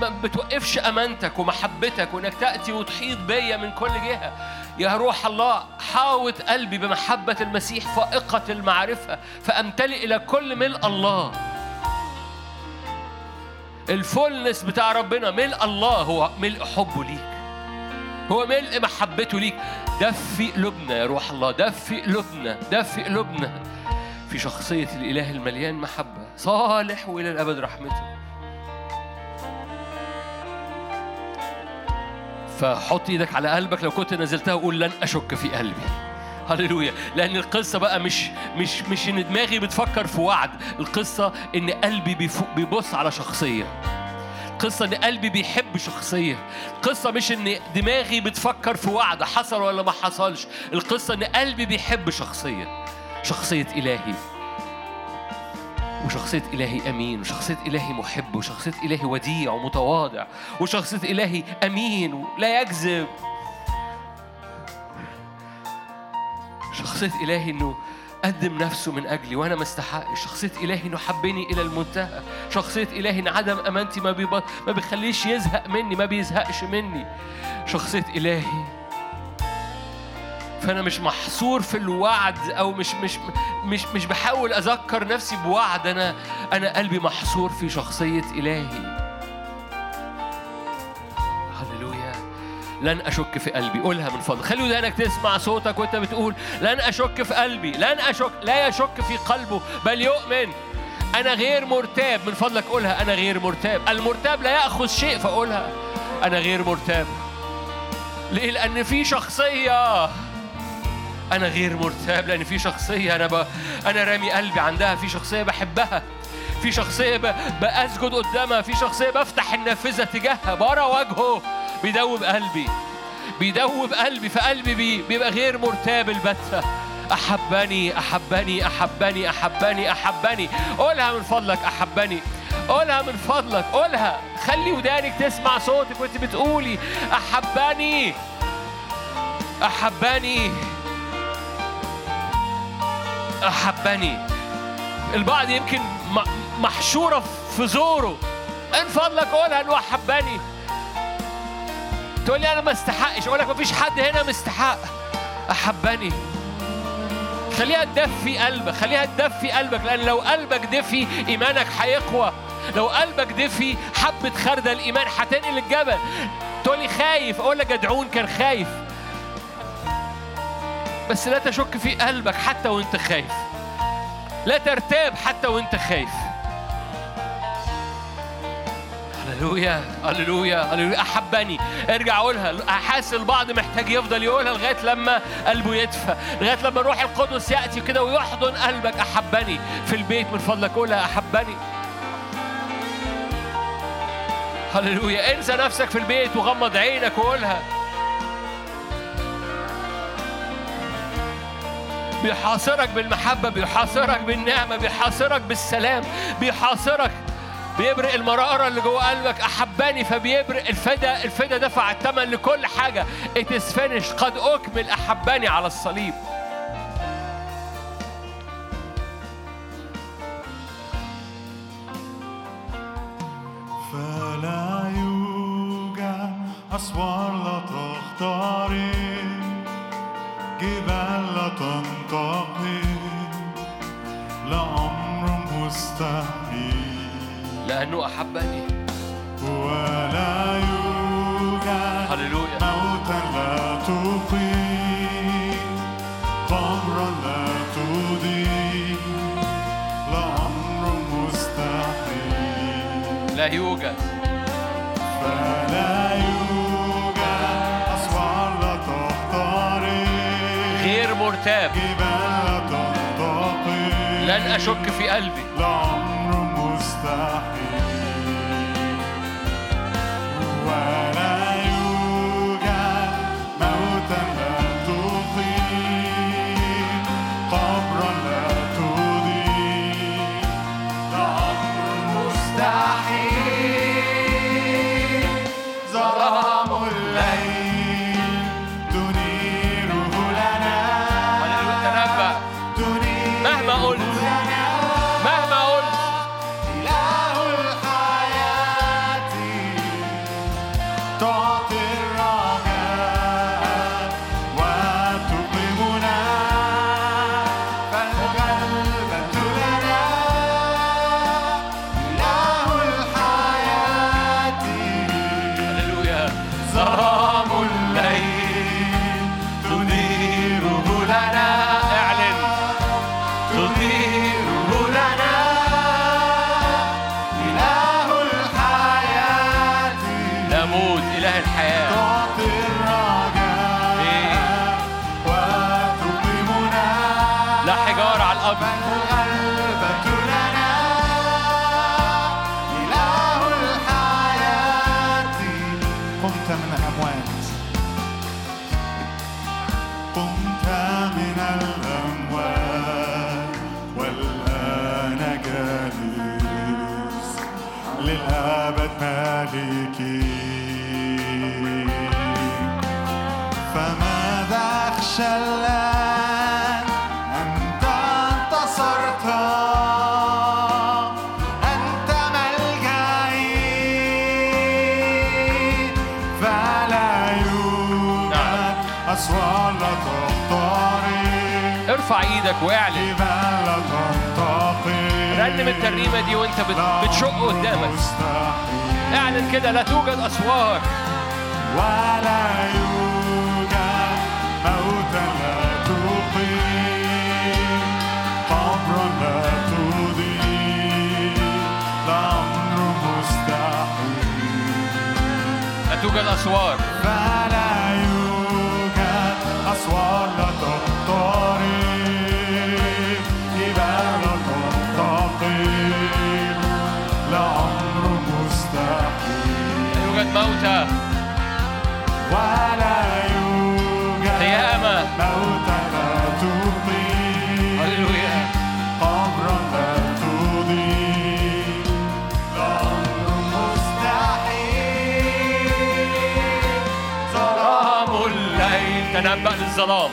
ما بتوقفش أمانتك ومحبتك وإنك تأتي وتحيط بيا من كل جهة. يا روح الله حاوط قلبي بمحبة المسيح فائقة المعرفة فأمتلئ إلى كل ملء الله. الفولنس بتاع ربنا ملء الله هو ملء حبه ليك. هو ملء محبته ليك. دفي قلوبنا يا روح الله دفي قلوبنا دفي قلوبنا في شخصية الإله المليان محبة صالح وإلى الأبد رحمته. فحط إيدك على قلبك. لو كنت نزلتها وقول لن أشك في قلبي. هللويا. لأن القصة بقى مش مش مش إن دماغي بتفكر في وعد. القصة إن قلبي بيبص على شخصية. القصة إن قلبي بيحب شخصية. القصة مش إن دماغي بتفكر في وعد حصل ولا ما حصلش. القصة إن قلبي بيحب شخصية. شخصية إلهي. وشخصية إلهي أمين وشخصية إلهي محب وشخصية إلهي وديع ومتواضع وشخصية إلهي أمين ولا يكذب شخصية إلهي إنه قدم نفسه من أجلي وأنا ما استحقش. شخصية إلهي إنه حبني إلى المنتهى. شخصية إلهي إن عدم أمانتي ما, بيب... ما بيخليش يزهق مني ما بيزهقش مني. شخصية إلهي فأنا مش محصور في الوعد أو مش مش مش مش بحاول أذكر نفسي بوعد. أنا أنا قلبي محصور في شخصية إلهي. هللويا. لن أشك في قلبي. قولها من فضلك خلي ودانك تسمع صوتك وأنت بتقول لن أشك في قلبي. لن أشك لا يشك في قلبه بل يؤمن. أنا غير مرتاب. من فضلك قولها. أنا غير مرتاب. المرتاب لا يأخذ شيء فقولها. أنا غير مرتاب. ليه؟ لأن في شخصية أنا غير مرتاب لأن في شخصية أنا ب... أنا رامي قلبي عندها في شخصية بحبها في شخصية ب... بأسجد قدامها في شخصية بفتح النافذة تجاهها برا وجهه بيدوب قلبي بيدوب قلبي فقلبي بي... بيبقى غير مرتاب البتة. أحبني أحبني أحبني أحبني أحبني. قولها من فضلك أحبني. قولها من فضلك قولها. خلي ودانك تسمع صوتك وانت بتقولي أحبني أحبني. أحبني. البعض يمكن محشورة في زوره. إن فضلك قولها إنه أحبني. تقول لي أنا ما استحقش. أقول لك ما فيش حد هنا مستحق. أحبني. خليها تدفي قلبك. خليها تدفي قلبك. لأن لو قلبك دفي إيمانك هيقوى. لو قلبك دفي حبة خردل إيمان هتنقل الجبل. تقول لي خايف. أقول لك جدعون كان خايف. بس لا تشك في قلبك حتى وانت خايف. لا ترتاب حتى وانت خايف. هللويا هللويا هللويا. أحبني. ارجع قولها. حاسس البعض محتاج يفضل يقولها لغاية لما قلبه يدفى لغاية لما الروح القدس يأتي كده ويحضن قلبك. أحبني. في البيت من فضلك قولها. أحبني. هللويا. انسى نفسك في البيت وغمض عينك وقولها. بيحاصرك بالمحبة بيحاصرك بالنعمة بيحاصرك بالسلام بيحاصرك بيبرق المرارة اللي جوه قلبك. أحباني فبيبرق الفدا. الفدا دفع الثمن لكل حاجة. It is finished. قد أكمل أحباني على الصليب. فلا يوجد أسوار لا تختارين جبال لا تنتقل لأمر مستحيل. لأنه أحبني. ولا يوجد هللويا. موتا لا تقيم لا تضيء لأمر مستحيل. لا يوجد. فلا يوجد مرتاب. لن أشك في قلبي. الأمر مستحيل. ارفع إيدك واعلن. رنم الترنيمة دي وانت بت- بتشق قدامك. اعلن كده لا توجد أسوار. ولا يوجد موتا لا تقيم. قبرا لا تضيء الأمر مستحيل. لا توجد أسوار. فلا يوجد أسوار لا تخترق مستحيل لا يوجد موتى ولا يوجد قيامة. موتا لا تضيء هللويا. قبرا لا تضيء الأمر مستحيل. ظلام الليل. تنبأ للظلام.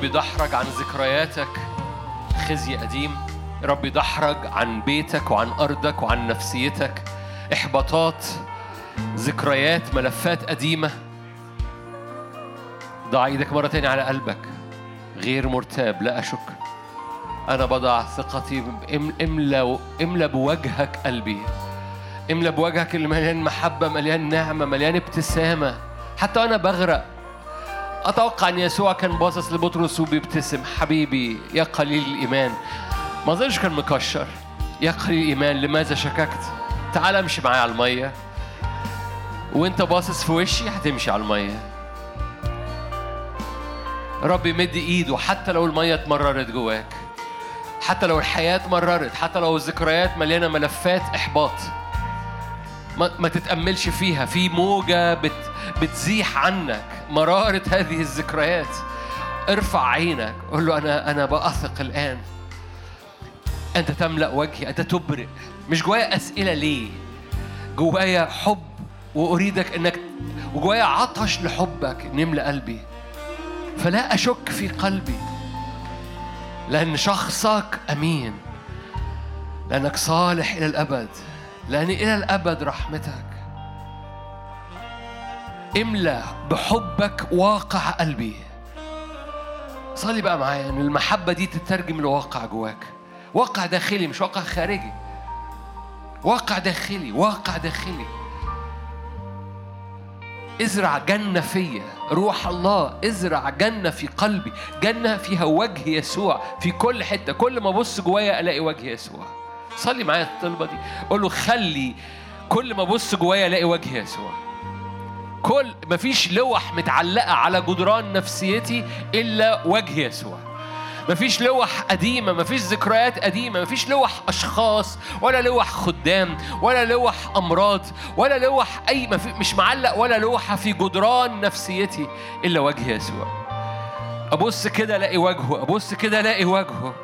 رب دحرج عن ذكرياتك خزي قديم. رب يدحرج عن بيتك وعن أرضك وعن نفسيتك. إحباطات ذكريات ملفات قديمة. ضع إيدك مرة تانية على قلبك. غير مرتاب لا أشك. أنا بضع ثقتي املى املى بوجهك قلبي. املى بوجهك اللي مليان محبة مليان نعمة مليان ابتسامة. حتى وأنا بغرق. أتوقع أن يسوع كان باصص لبطرس وبيبتسم. حبيبي يا قليل الإيمان. ما أظنش كان مكشر. يا قليل الإيمان لماذا شككت؟ تعال امشي معايا على المية. وأنت باصص في وشي هتمشي على المية. رب يمد إيده حتى لو المية اتمررت جواك. حتى لو الحياة اتمررت حتى لو الذكريات مليانة ملفات إحباط. ما, ما تتأملش فيها. في موجة بت بتزيح عنك مرارة هذه الذكريات. ارفع عينك. قول له أنا أنا بأثق الآن. أنت تملأ وجهي. أنت تبرئ. مش جوايا أسئلة ليه. جوايا حب. وأريدك أنك وجوايا عطش لحبك. نملأ قلبي. فلا أشك في قلبي. لأن شخصك أمين. لأنك صالح إلى الأبد. لأن إلى الأبد رحمتك. املأ بحبك واقع قلبي. صلي بقى معايا إن المحبة دي تترجم لواقع جواك. واقع داخلي مش واقع خارجي. واقع داخلي واقع داخلي. ازرع جنة فيا روح الله ازرع جنة في قلبي. جنة فيها وجه يسوع في كل حتة. كل ما أبص جوايا ألاقي وجه يسوع. صلي معايا الطلبة دي. قول له خلي كل ما أبص جوايا ألاقي وجه يسوع. كل مفيش لوح متعلقة على جدران نفسيتي إلا وجه يسوع. مفيش لوح قديمة مفيش ذكريات قديمة مفيش لوح أشخاص ولا لوح خدام ولا لوح أمراض ولا لوح أي مش معلق ولا لوحة في جدران نفسيتي إلا وجه يسوع. أبص كده ألاقي وجهه أبص كده ألاقي وجهه.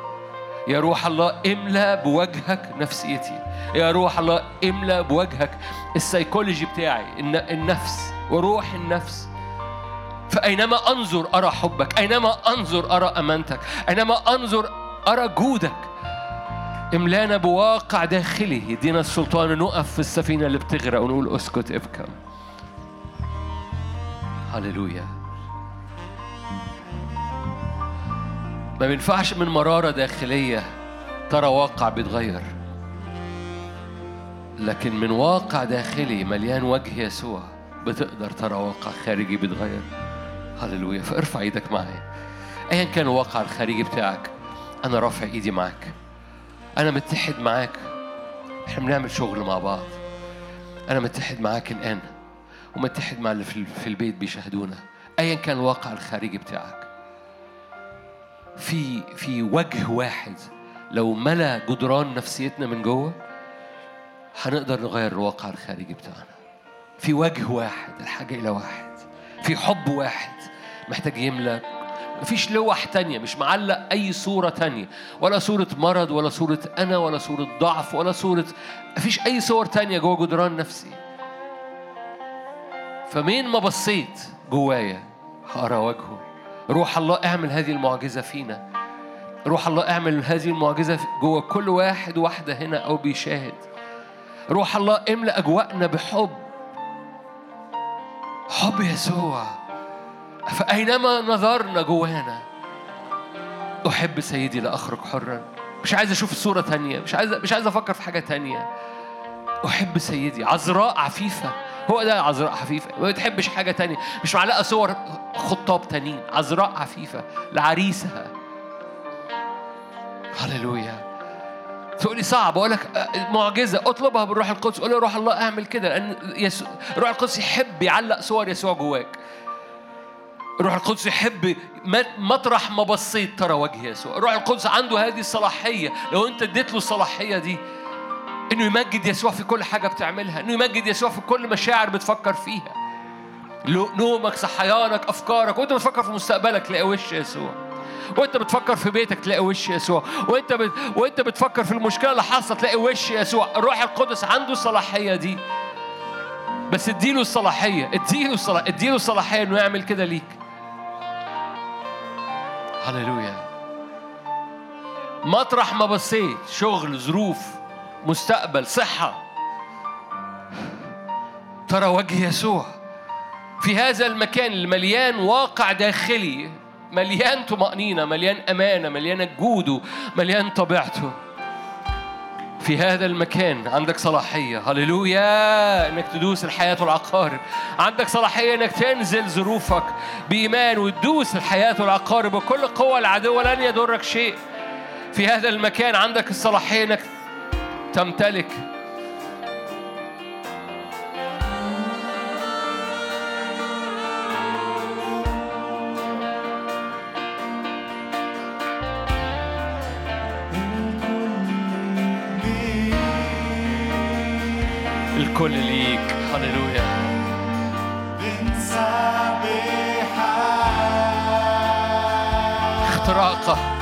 يا روح الله املى بوجهك نفسيتي. يا روح الله املى بوجهك السيكولوجي بتاعي الن- النفس وروح النفس. فأينما أنظر أرى حبك أينما أنظر أرى أمانتك أينما أنظر أرى جودك املانا بواقع داخلي. يدينا السلطان نقف في السفينة اللي بتغرق ونقول اسكت ابكم. هللويا. ما بينفعش من مرارة داخلية ترى واقع بيتغير. لكن من واقع داخلي مليان وجه يسوع بتقدر ترى واقع خارجي بيتغير. هللويا. فارفع إيدك معايا. ايا كان الواقع الخارجي بتاعك أنا رافع ايدي معاك. أنا متحد معاك. إحنا بنعمل شغل مع بعض. أنا متحد معاك الان ومتحد مع اللي في في البيت بيشاهدونا. ايا كان الواقع الخارجي بتاعك. في في وجه واحد. لو ملا جدران نفسيتنا من جوه هنقدر نغير الواقع الخارجي بتاعنا. في وجه واحد الحاجة إلى واحد. في حب واحد محتاج يملى مفيش لوح تانية مش معلق أي صورة تانية. ولا صورة مرض ولا صورة أنا ولا صورة ضعف ولا صورة مفيش أي صور تانية جوه جدران نفسي. فمين ما بصيت جوايا هقرأ وجهه. روح الله اعمل هذه المعجزة فينا. روح الله اعمل هذه المعجزة جوه كل واحد واحدة هنا أو بيشاهد. روح الله املأ أجواءنا بحب. حب يسوع. فأينما نظرنا جوانا أحب سيدي لأخرج حرا. مش عايز أشوف صورة تانية. مش عايز مش عايز أفكر في حاجة تانية. أحب سيدي. عذراء عفيفة. هو ده عذراء عفيفة ما بتحبش حاجة تانية. مش معلقة صور خطاب تانيين. عذراء عفيفة لعريسها هللويا. تقولي صعب. أقول لك معجزة. اطلبها بالروح القدس. قول له روح الله اعمل كده. لأن يسوع الروح القدس يحب يعلق صور يسوع جواك. الروح القدس يحب مطرح ما بصيت ترى وجه يسوع. الروح القدس عنده هذه الصلاحية. لو أنت اديت له الصلاحية دي إنه يمجد يسوع في كل حاجة بتعملها إنه يمجد يسوع في كل مشاعر بتفكر فيها. نومك صحيانك أفكارك وأنت بتفكر في مستقبلك تلاقي وش يسوع. وأنت بتفكر في بيتك تلاقي وش يسوع. وأنت بت... وأنت بتفكر في المشكلة اللي حصلت تلاقي وش يسوع. الروح القدس عنده الصلاحية دي. بس اديله الصلاحية اديله الصلاح اديله الصلاحية إنه يعمل كده ليك. هللويا. مطرح ما بصيت شغل ظروف. مستقبل صحة. ترى وجه يسوع في هذا المكان المليان واقع داخلي مليان طمأنينة مليان أمانة مليان جوده مليان طبيعته. في هذا المكان عندك صلاحية. هللويا! إنك تدوس الحياة والعقارب عندك صلاحية إنك تنزل ظروفك بإيمان وتدوس الحياة والعقارب وكل قوة العدو. لن يضرك شيء. في هذا المكان عندك الصلاحية إنك تمتلك. الكل ليك. هللويا. اختراقه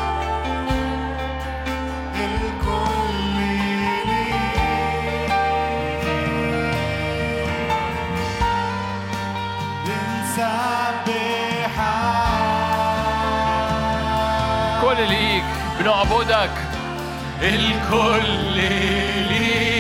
الكل ليك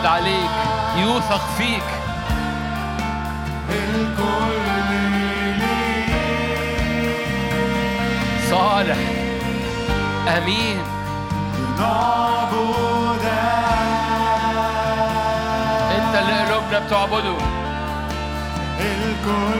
يعتمد عليك يوثق فيك. صالح أمين. إنت اللي قلوبنا بتعبده. الكل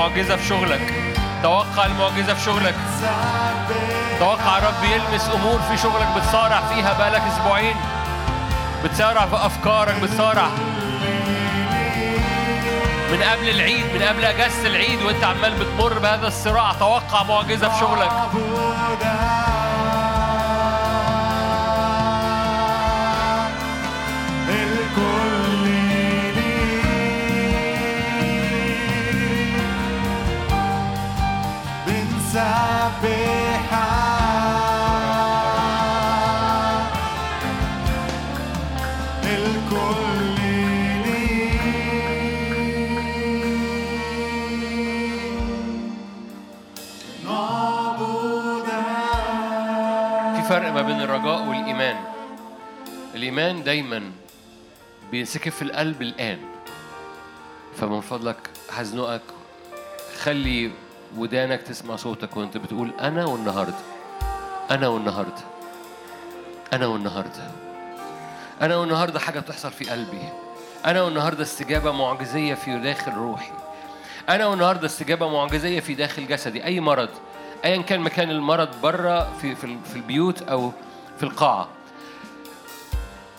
المعجزة في شغلك. توقع المعجزة في شغلك. توقع الرب يلمس أمور في شغلك بتصارع فيها بقالك أسبوعين. بتصارع في أفكارك بتصارع. من قبل العيد من قبل أجازة العيد وأنت عمال بتمر بهذا الصراع توقع معجزة في شغلك. الإيمان دايما بينسكب في القلب الآن. فمن فضلك هزنقك خلي ودانك تسمع صوتك وانت بتقول أنا والنهارده. أنا والنهارده. أنا والنهارده. أنا والنهارده حاجة بتحصل في قلبي. أنا والنهارده استجابة معجزية في داخل روحي. أنا والنهارده استجابة معجزية في داخل جسدي. أي مرض ايا كان مكان المرض بره في في في البيوت أو في القاعة.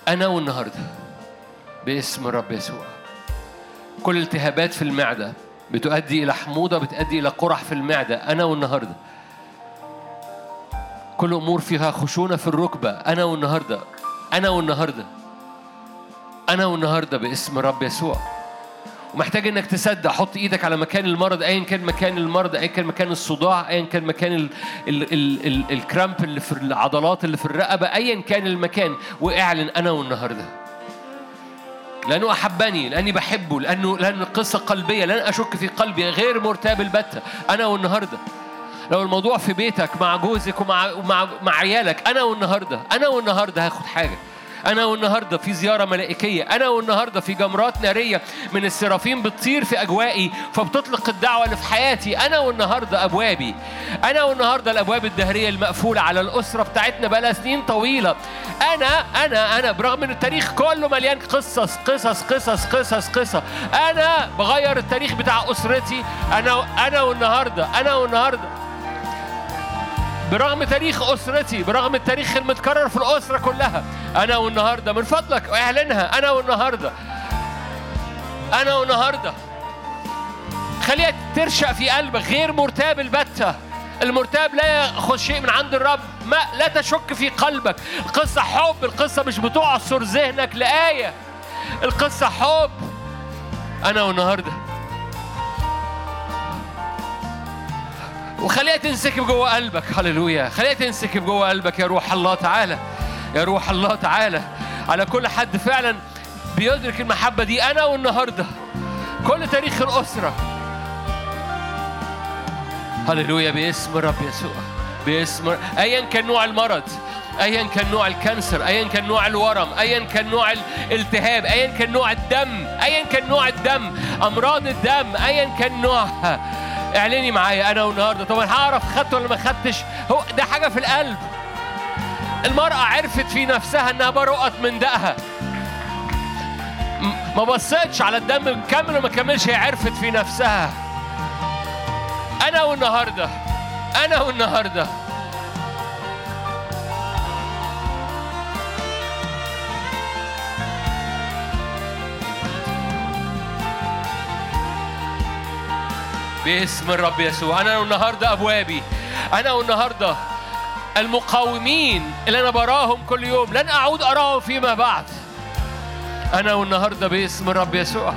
أنا والنهاردة باسم الرب يسوع. كل التهابات في المعدة بتؤدي إلى حموضة بتؤدي إلى قرح في المعدة. أنا والنهاردة. كل أمور فيها خشونة في الركبة. أنا والنهاردة. أنا والنهاردة. أنا والنهاردة باسم الرب يسوع. ومحتاج انك تصدق. حط إيدك على مكان المرض ايا كان مكان المرض ايا كان مكان الصداع ايا كان مكان ال ال ال ال الكرامب اللي في العضلات اللي في الرقبة ايا كان المكان. واعلن أنا والنهاردة. لأنه أحبني لأني بحبه لأنه لأن القصة قلبية لن أشك في قلبي غير مرتاب البتة. أنا والنهاردة. لو الموضوع في بيتك مع جوزك ومع مع مع عيالك أنا والنهاردة. أنا والنهاردة هاخد حاجة. أنا والنهاردة في زيارة ملائكية أنا والنهاردة في جمرات نارية من السرافين بتطير في أجوائي فبتطلق الدعوة اللي في حياتي. أنا والنهاردة أبوابي أنا والنهاردة الأبواب الدهرية المقفولة على الأسرة بتاعتنا بقالها سنين طويلة. أنا أنا أنا برغم إن التاريخ كله مليان قصص قصص قصص قصص قصة أنا بغير التاريخ بتاع أسرتي. أنا أنا والنهاردة أنا والنهاردة. برغم تاريخ أسرتي برغم التاريخ المتكرر في الأسرة كلها. أنا والنهاردة من فضلك أعلنها. أنا والنهاردة. أنا والنهاردة. خليها ترشق في قلبك غير مرتاب البتة. المرتاب لا ياخذ شيء من عند الرب. ما لا تشك في قلبك. القصة حب القصة مش بتعصر ذهنك لآية. القصة حب. أنا والنهاردة. وخليها تنسكب جوه قلبك. هللويا. خليها تنسكب جوه قلبك يا روح الله تعالى. يا روح الله تعالى. على كل حد فعلا بيدرك المحبة دي أنا والنهاردة. كل تاريخ الأسرة. هللويا. باسم الرب يسوع. باسم أيا كان نوع المرض ايا كان نوع ال cancer ايا كان نوع الورم ايا كان نوع الالتهاب ايا كان نوع الدم ايا كان نوع الدم أمراض الدم ايا كان نوعها اعلني معايا أنا والنهارده. طبعا هعرف خدت ولا ما خدتش؟ هو ده حاجة في القلب. المرأة عرفت في نفسها إنها برقت من دقها. ما بصتش على الدم كمل وما كملش هي عرفت في نفسها. أنا والنهارده أنا والنهارده باسم الرب يسوع. أنا والنهارده أبوابي. أنا والنهارده المقاومين اللي أنا براهم كل يوم. لن أعود أراهم فيما بعد. أنا والنهارده باسم الرب يسوع.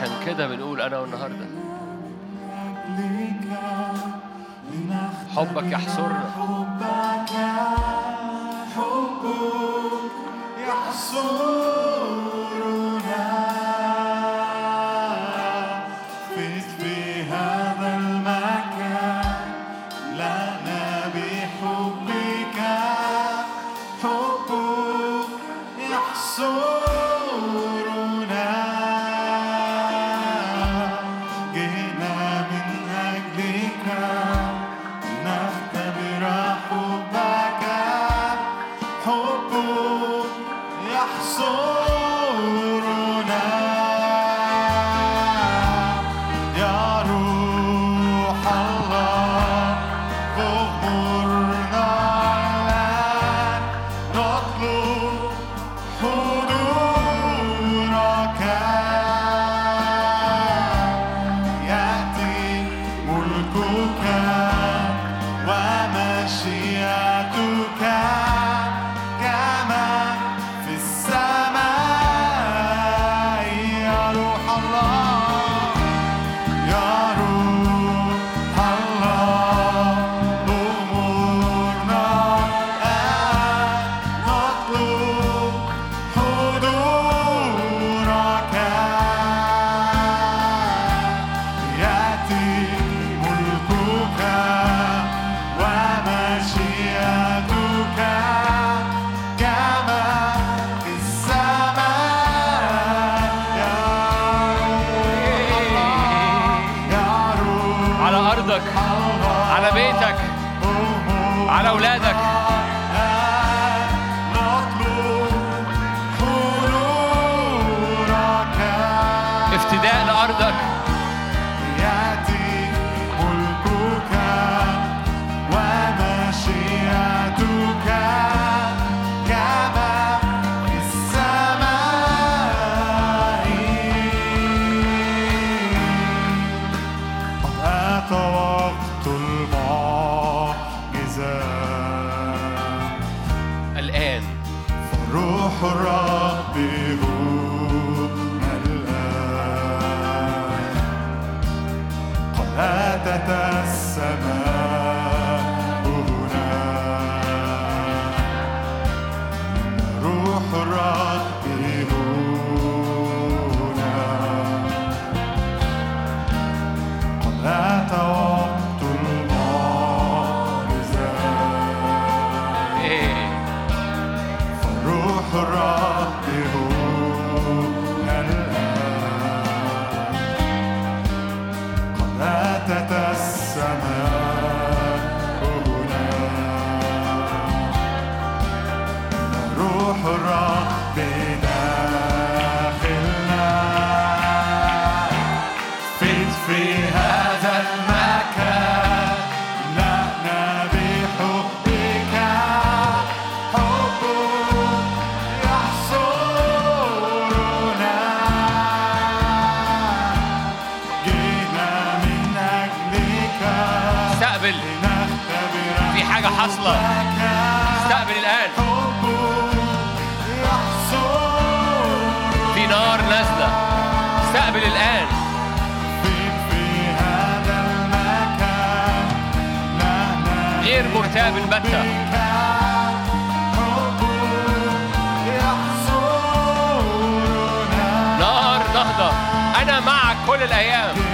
عشان كده بنقول أنا والنهاردة. حبك يحصرنا. كرتاب البتة. نار نهضة أنا معك كل الأيام.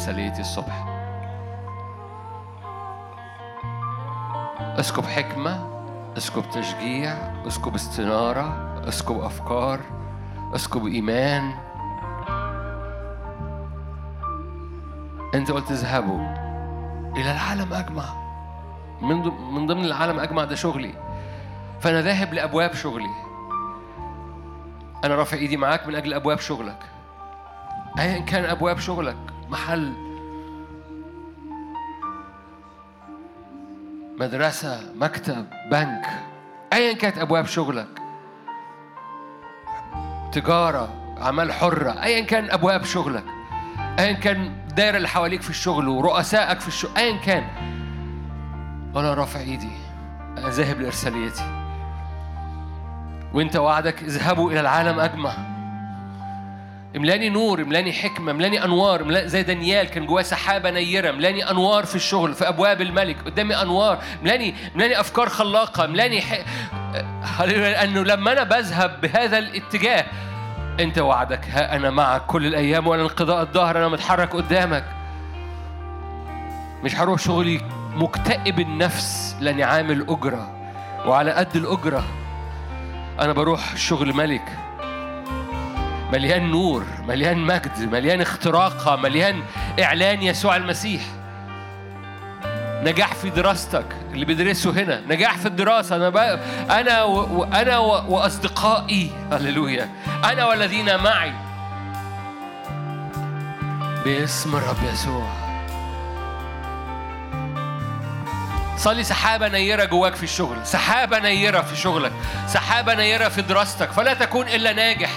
رايح ارساليتي الصبح. أسكب حكمة أسكب تشجيع أسكب استنارة أسكب أفكار أسكب إيمان. أنت قلت اذهبوا إلى العالم أجمع. من ضم- من ضمن العالم أجمع ده شغلي. فأنا ذاهب لأبواب شغلي. أنا رافع إيدي معاك من أجل أبواب شغلك. ايا كان أبواب شغلك. محل مدرسة مكتب بنك ايا كانت أبواب شغلك. تجارة أعمال حرة ايا كان أبواب شغلك. ايا كان الدايره اللي حواليك في الشغل ورؤسائك في الشغل ايا كان. وأنا رافع إيدي أنا ذاهب لإرساليتي. وأنت وعدك اذهبوا إلى العالم أجمع. املاني نور املاني حكمة املاني أنوار املاني زي دانيال كان جواه سحابة نيرة املاني أنوار في الشغل في أبواب الملك قدامي أنوار املاني املاني أفكار خلاقة املاني ح... هللويا، لأنه لما أنا بذهب بهذا الاتجاه أنت وعدك ها أنا معك كل الأيام ولا انقضاء الظهر أنا متحرك قدامك. مش هروح شغلي مكتئب النفس لاني عامل اجره وعلى قد الأجرة أنا بروح شغل ملك. مليان نور مليان مجد مليان اختراقة مليان إعلان يسوع المسيح. نجاح في دراستك اللي بيدرسوا هنا نجاح في الدراسة. أنا بقى أنا. وأنا. وأصدقائي هللويا. أنا والذين معي. باسم الرب يسوع. صلي سحابة نيرة جواك في الشغل سحابة نيرة في شغلك سحابة نيرة في دراستك. فلا تكون إلا ناجح.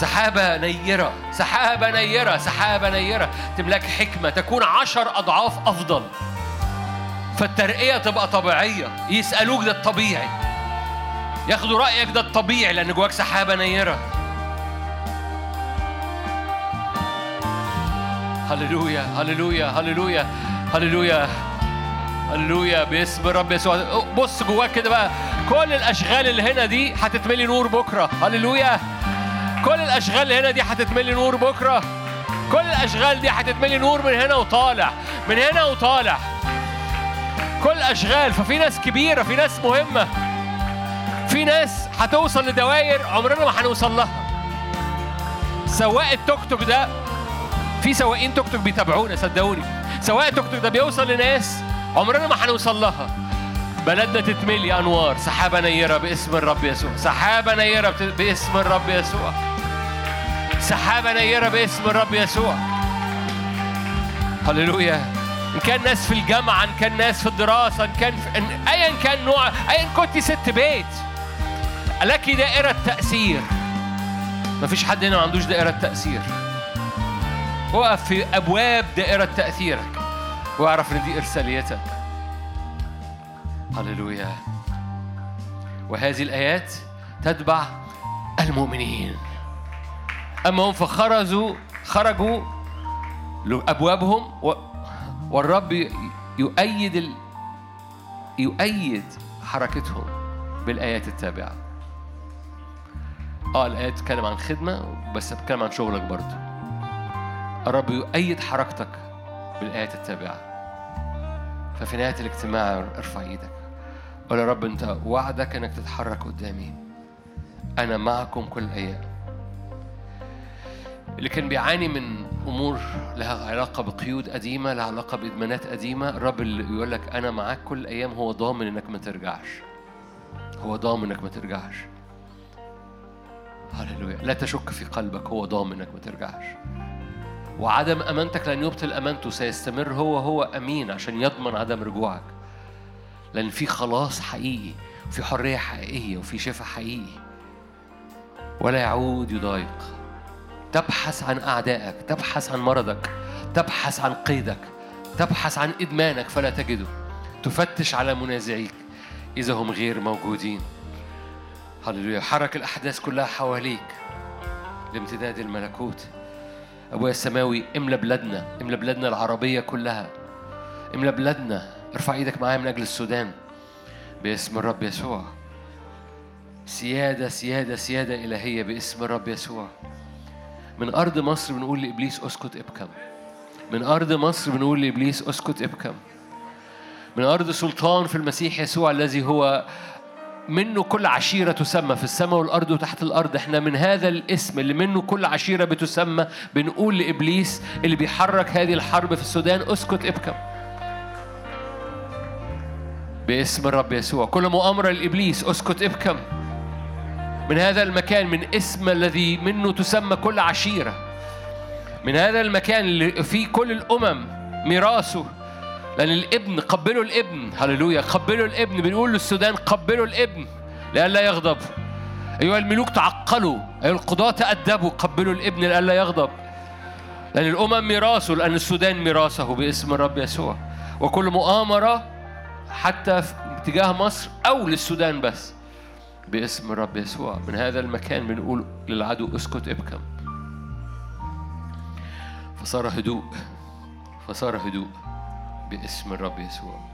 سحابة نيرة سحابة نيرة سحابة نيرة. تملك حكمة تكون عشر أضعاف أفضل. فالترقية تبقى طبيعية. يسألوك ده الطبيعي. ياخدوا رأيك ده الطبيعي لأن جواك سحابة نيرة. هللويا هللويا هللويا هللويا هللويا. باسم الرب يسوع. بص جواك كده بقى. كل الأشغال اللي هنا دي هتتملي نور بكرة. هللويا. كل الأشغال هنا دي هتتملي نور بكرة. كل الأشغال دي هتتملي نور من هنا وطالع من هنا وطالع. كل الاشغال ففي ناس كبيرة في ناس مهمة. في ناس هتوصل لدوائر عمرنا ما هنوصل لها. سواق التوك توك ده في سواقين توك توك بيتابعونا صدقوني. سواق التوك توك ده بيوصل لناس عمرنا ما هنوصل لها. بلدنا تتملي أنوار. سحابة نيرة باسم الرب يسوع. سحابة نيرة باسم الرب يسوع. سحابة نيره باسم الرب يسوع. هللويا. إن كان ناس في الجامعة إن كان ناس في الدراسة إن كان في... إن... ايا كان نوع ايا كنت ست بيت. لك دائرة تأثير. مفيش حد هنا ما عندوش دائرة تأثير. وقف في أبواب دائرة تأثيرك. واعرف إن دي إرساليتك. هللويا. وهذه الآيات تتبع المؤمنين. اما هم فخرجوا خرجوا لابوابهم و... والرب يؤيد ال... يؤيد حركتهم بالآيات التابعة. آه الآيات بتتكلم عن خدمة بس بتتكلم عن شغلك برضه. الرب يؤيد حركتك بالآيات التابعة. ففي نهاية الاجتماع ارفع إيدك. قول يا رب أنت وعدك إنك تتحرك قدامي. أنا معكم كل الأيام. اللي كان بيعاني من أمور لها علاقة بقيود قديمة لها علاقة بإدمانات قديمة الرب اللي يقول لك أنا معاك كل الأيام هو ضامن إنك ما ترجعش. هو ضامن إنك ما ترجعش. هللويا. لا تشك في قلبك هو ضامن إنك ما ترجعش. وعدم أمانتك لن يبطل أمانته سيستمر هو هو أمين عشان يضمن عدم رجوعك. لأن في خلاص حقيقي وفي حرية حقيقية وفي شفاء حقيقي. ولا يعود يضايق. تبحث عن أعدائك تبحث عن مرضك تبحث عن قيدك تبحث عن إدمانك فلا تجده. تفتش على منازعيك. إذا هم غير موجودين. هللويا. حرك الأحداث كلها حواليك. لامتداد الملكوت. ابويا السماوي املى بلادنا. املى بلادنا العربية كلها. املى بلادنا. ارفع إيدك معايا من أجل السودان. باسم الرب يسوع. سيادة سيادة سيادة إلهية باسم الرب يسوع. من أرض مصر بنقول لإبليس أسكت ابكم. من أرض مصر بنقول لإبليس أسكت ابكم. من أرض سلطان في المسيح يسوع الذي هو منه كل عشيرة تسمى. في السماء والأرض وتحت الأرض. إحنا من هذا الاسم اللي منه كل عشيرة بتسمى بنقول لإبليس اللي بيحرك هذه الحرب في السودان أسكت ابكم. باسم الرب يسوع. كل مؤامرة لإبليس أسكت ابكم. من هذا المكان من اسم الذي منه تسمى كل عشيرة. من هذا المكان اللي فيه كل الأمم ميراثه. لأن الابن قبلوا الابن. هللويا. قبلوا الابن. بنقول للسودان قبلوا الابن. لئلا يغضب. أيها الملوك تعقلوا. أيها القضاة تأدبوا. قبلوا الابن لئلا يغضب. لأن الأمم ميراثه. لأن السودان ميراثه باسم الرب يسوع. وكل مؤامرة حتى في اتجاه مصر أو للسودان بس. باسم الرب يسوع. من هذا المكان بنقول للعدو اسكت ابكم. فصار هدوء فصار هدوء باسم الرب يسوع.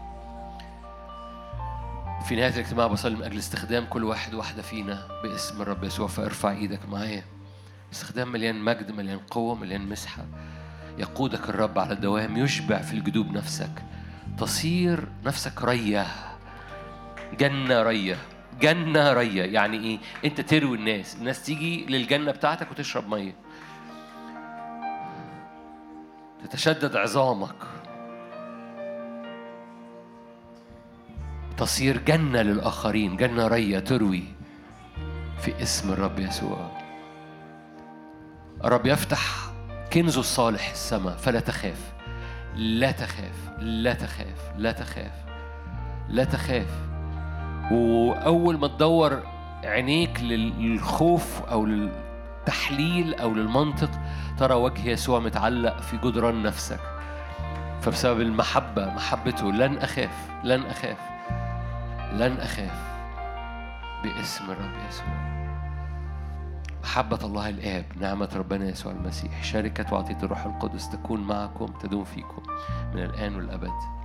في نهاية الاجتماع بصلي من أجل استخدام كل واحد واحدة فينا باسم الرب يسوع. فارفع إيدك معايا. استخدام مليان مجد مليان قوة مليان مسحة. يقودك الرب على الدوام يشبع في الجدوب نفسك. تصير نفسك رية جنة رية. جنة رية. يعني إيه؟ أنت تروي الناس. الناس تيجي للجنة بتاعتك وتشرب مية. تتشدد عظامك. تصير جنة للآخرين. جنة رية تروي في اسم الرب يسوع. الرب يفتح كنزه الصالح السماء. فلا تخاف. لا تخاف. لا تخاف. لا تخاف. لا تخاف. وأول ما تدور عينيك للخوف أو للتحليل أو للمنطق ترى وجه يسوع متعلق في جدران نفسك. فبسبب المحبة محبته لن أخاف لن أخاف لن أخاف باسم الرب يسوع. محبة الله الآب نعمة ربنا يسوع المسيح شركة وعطية الروح القدس تكون معكم تدوم فيكم من الآن والأبد.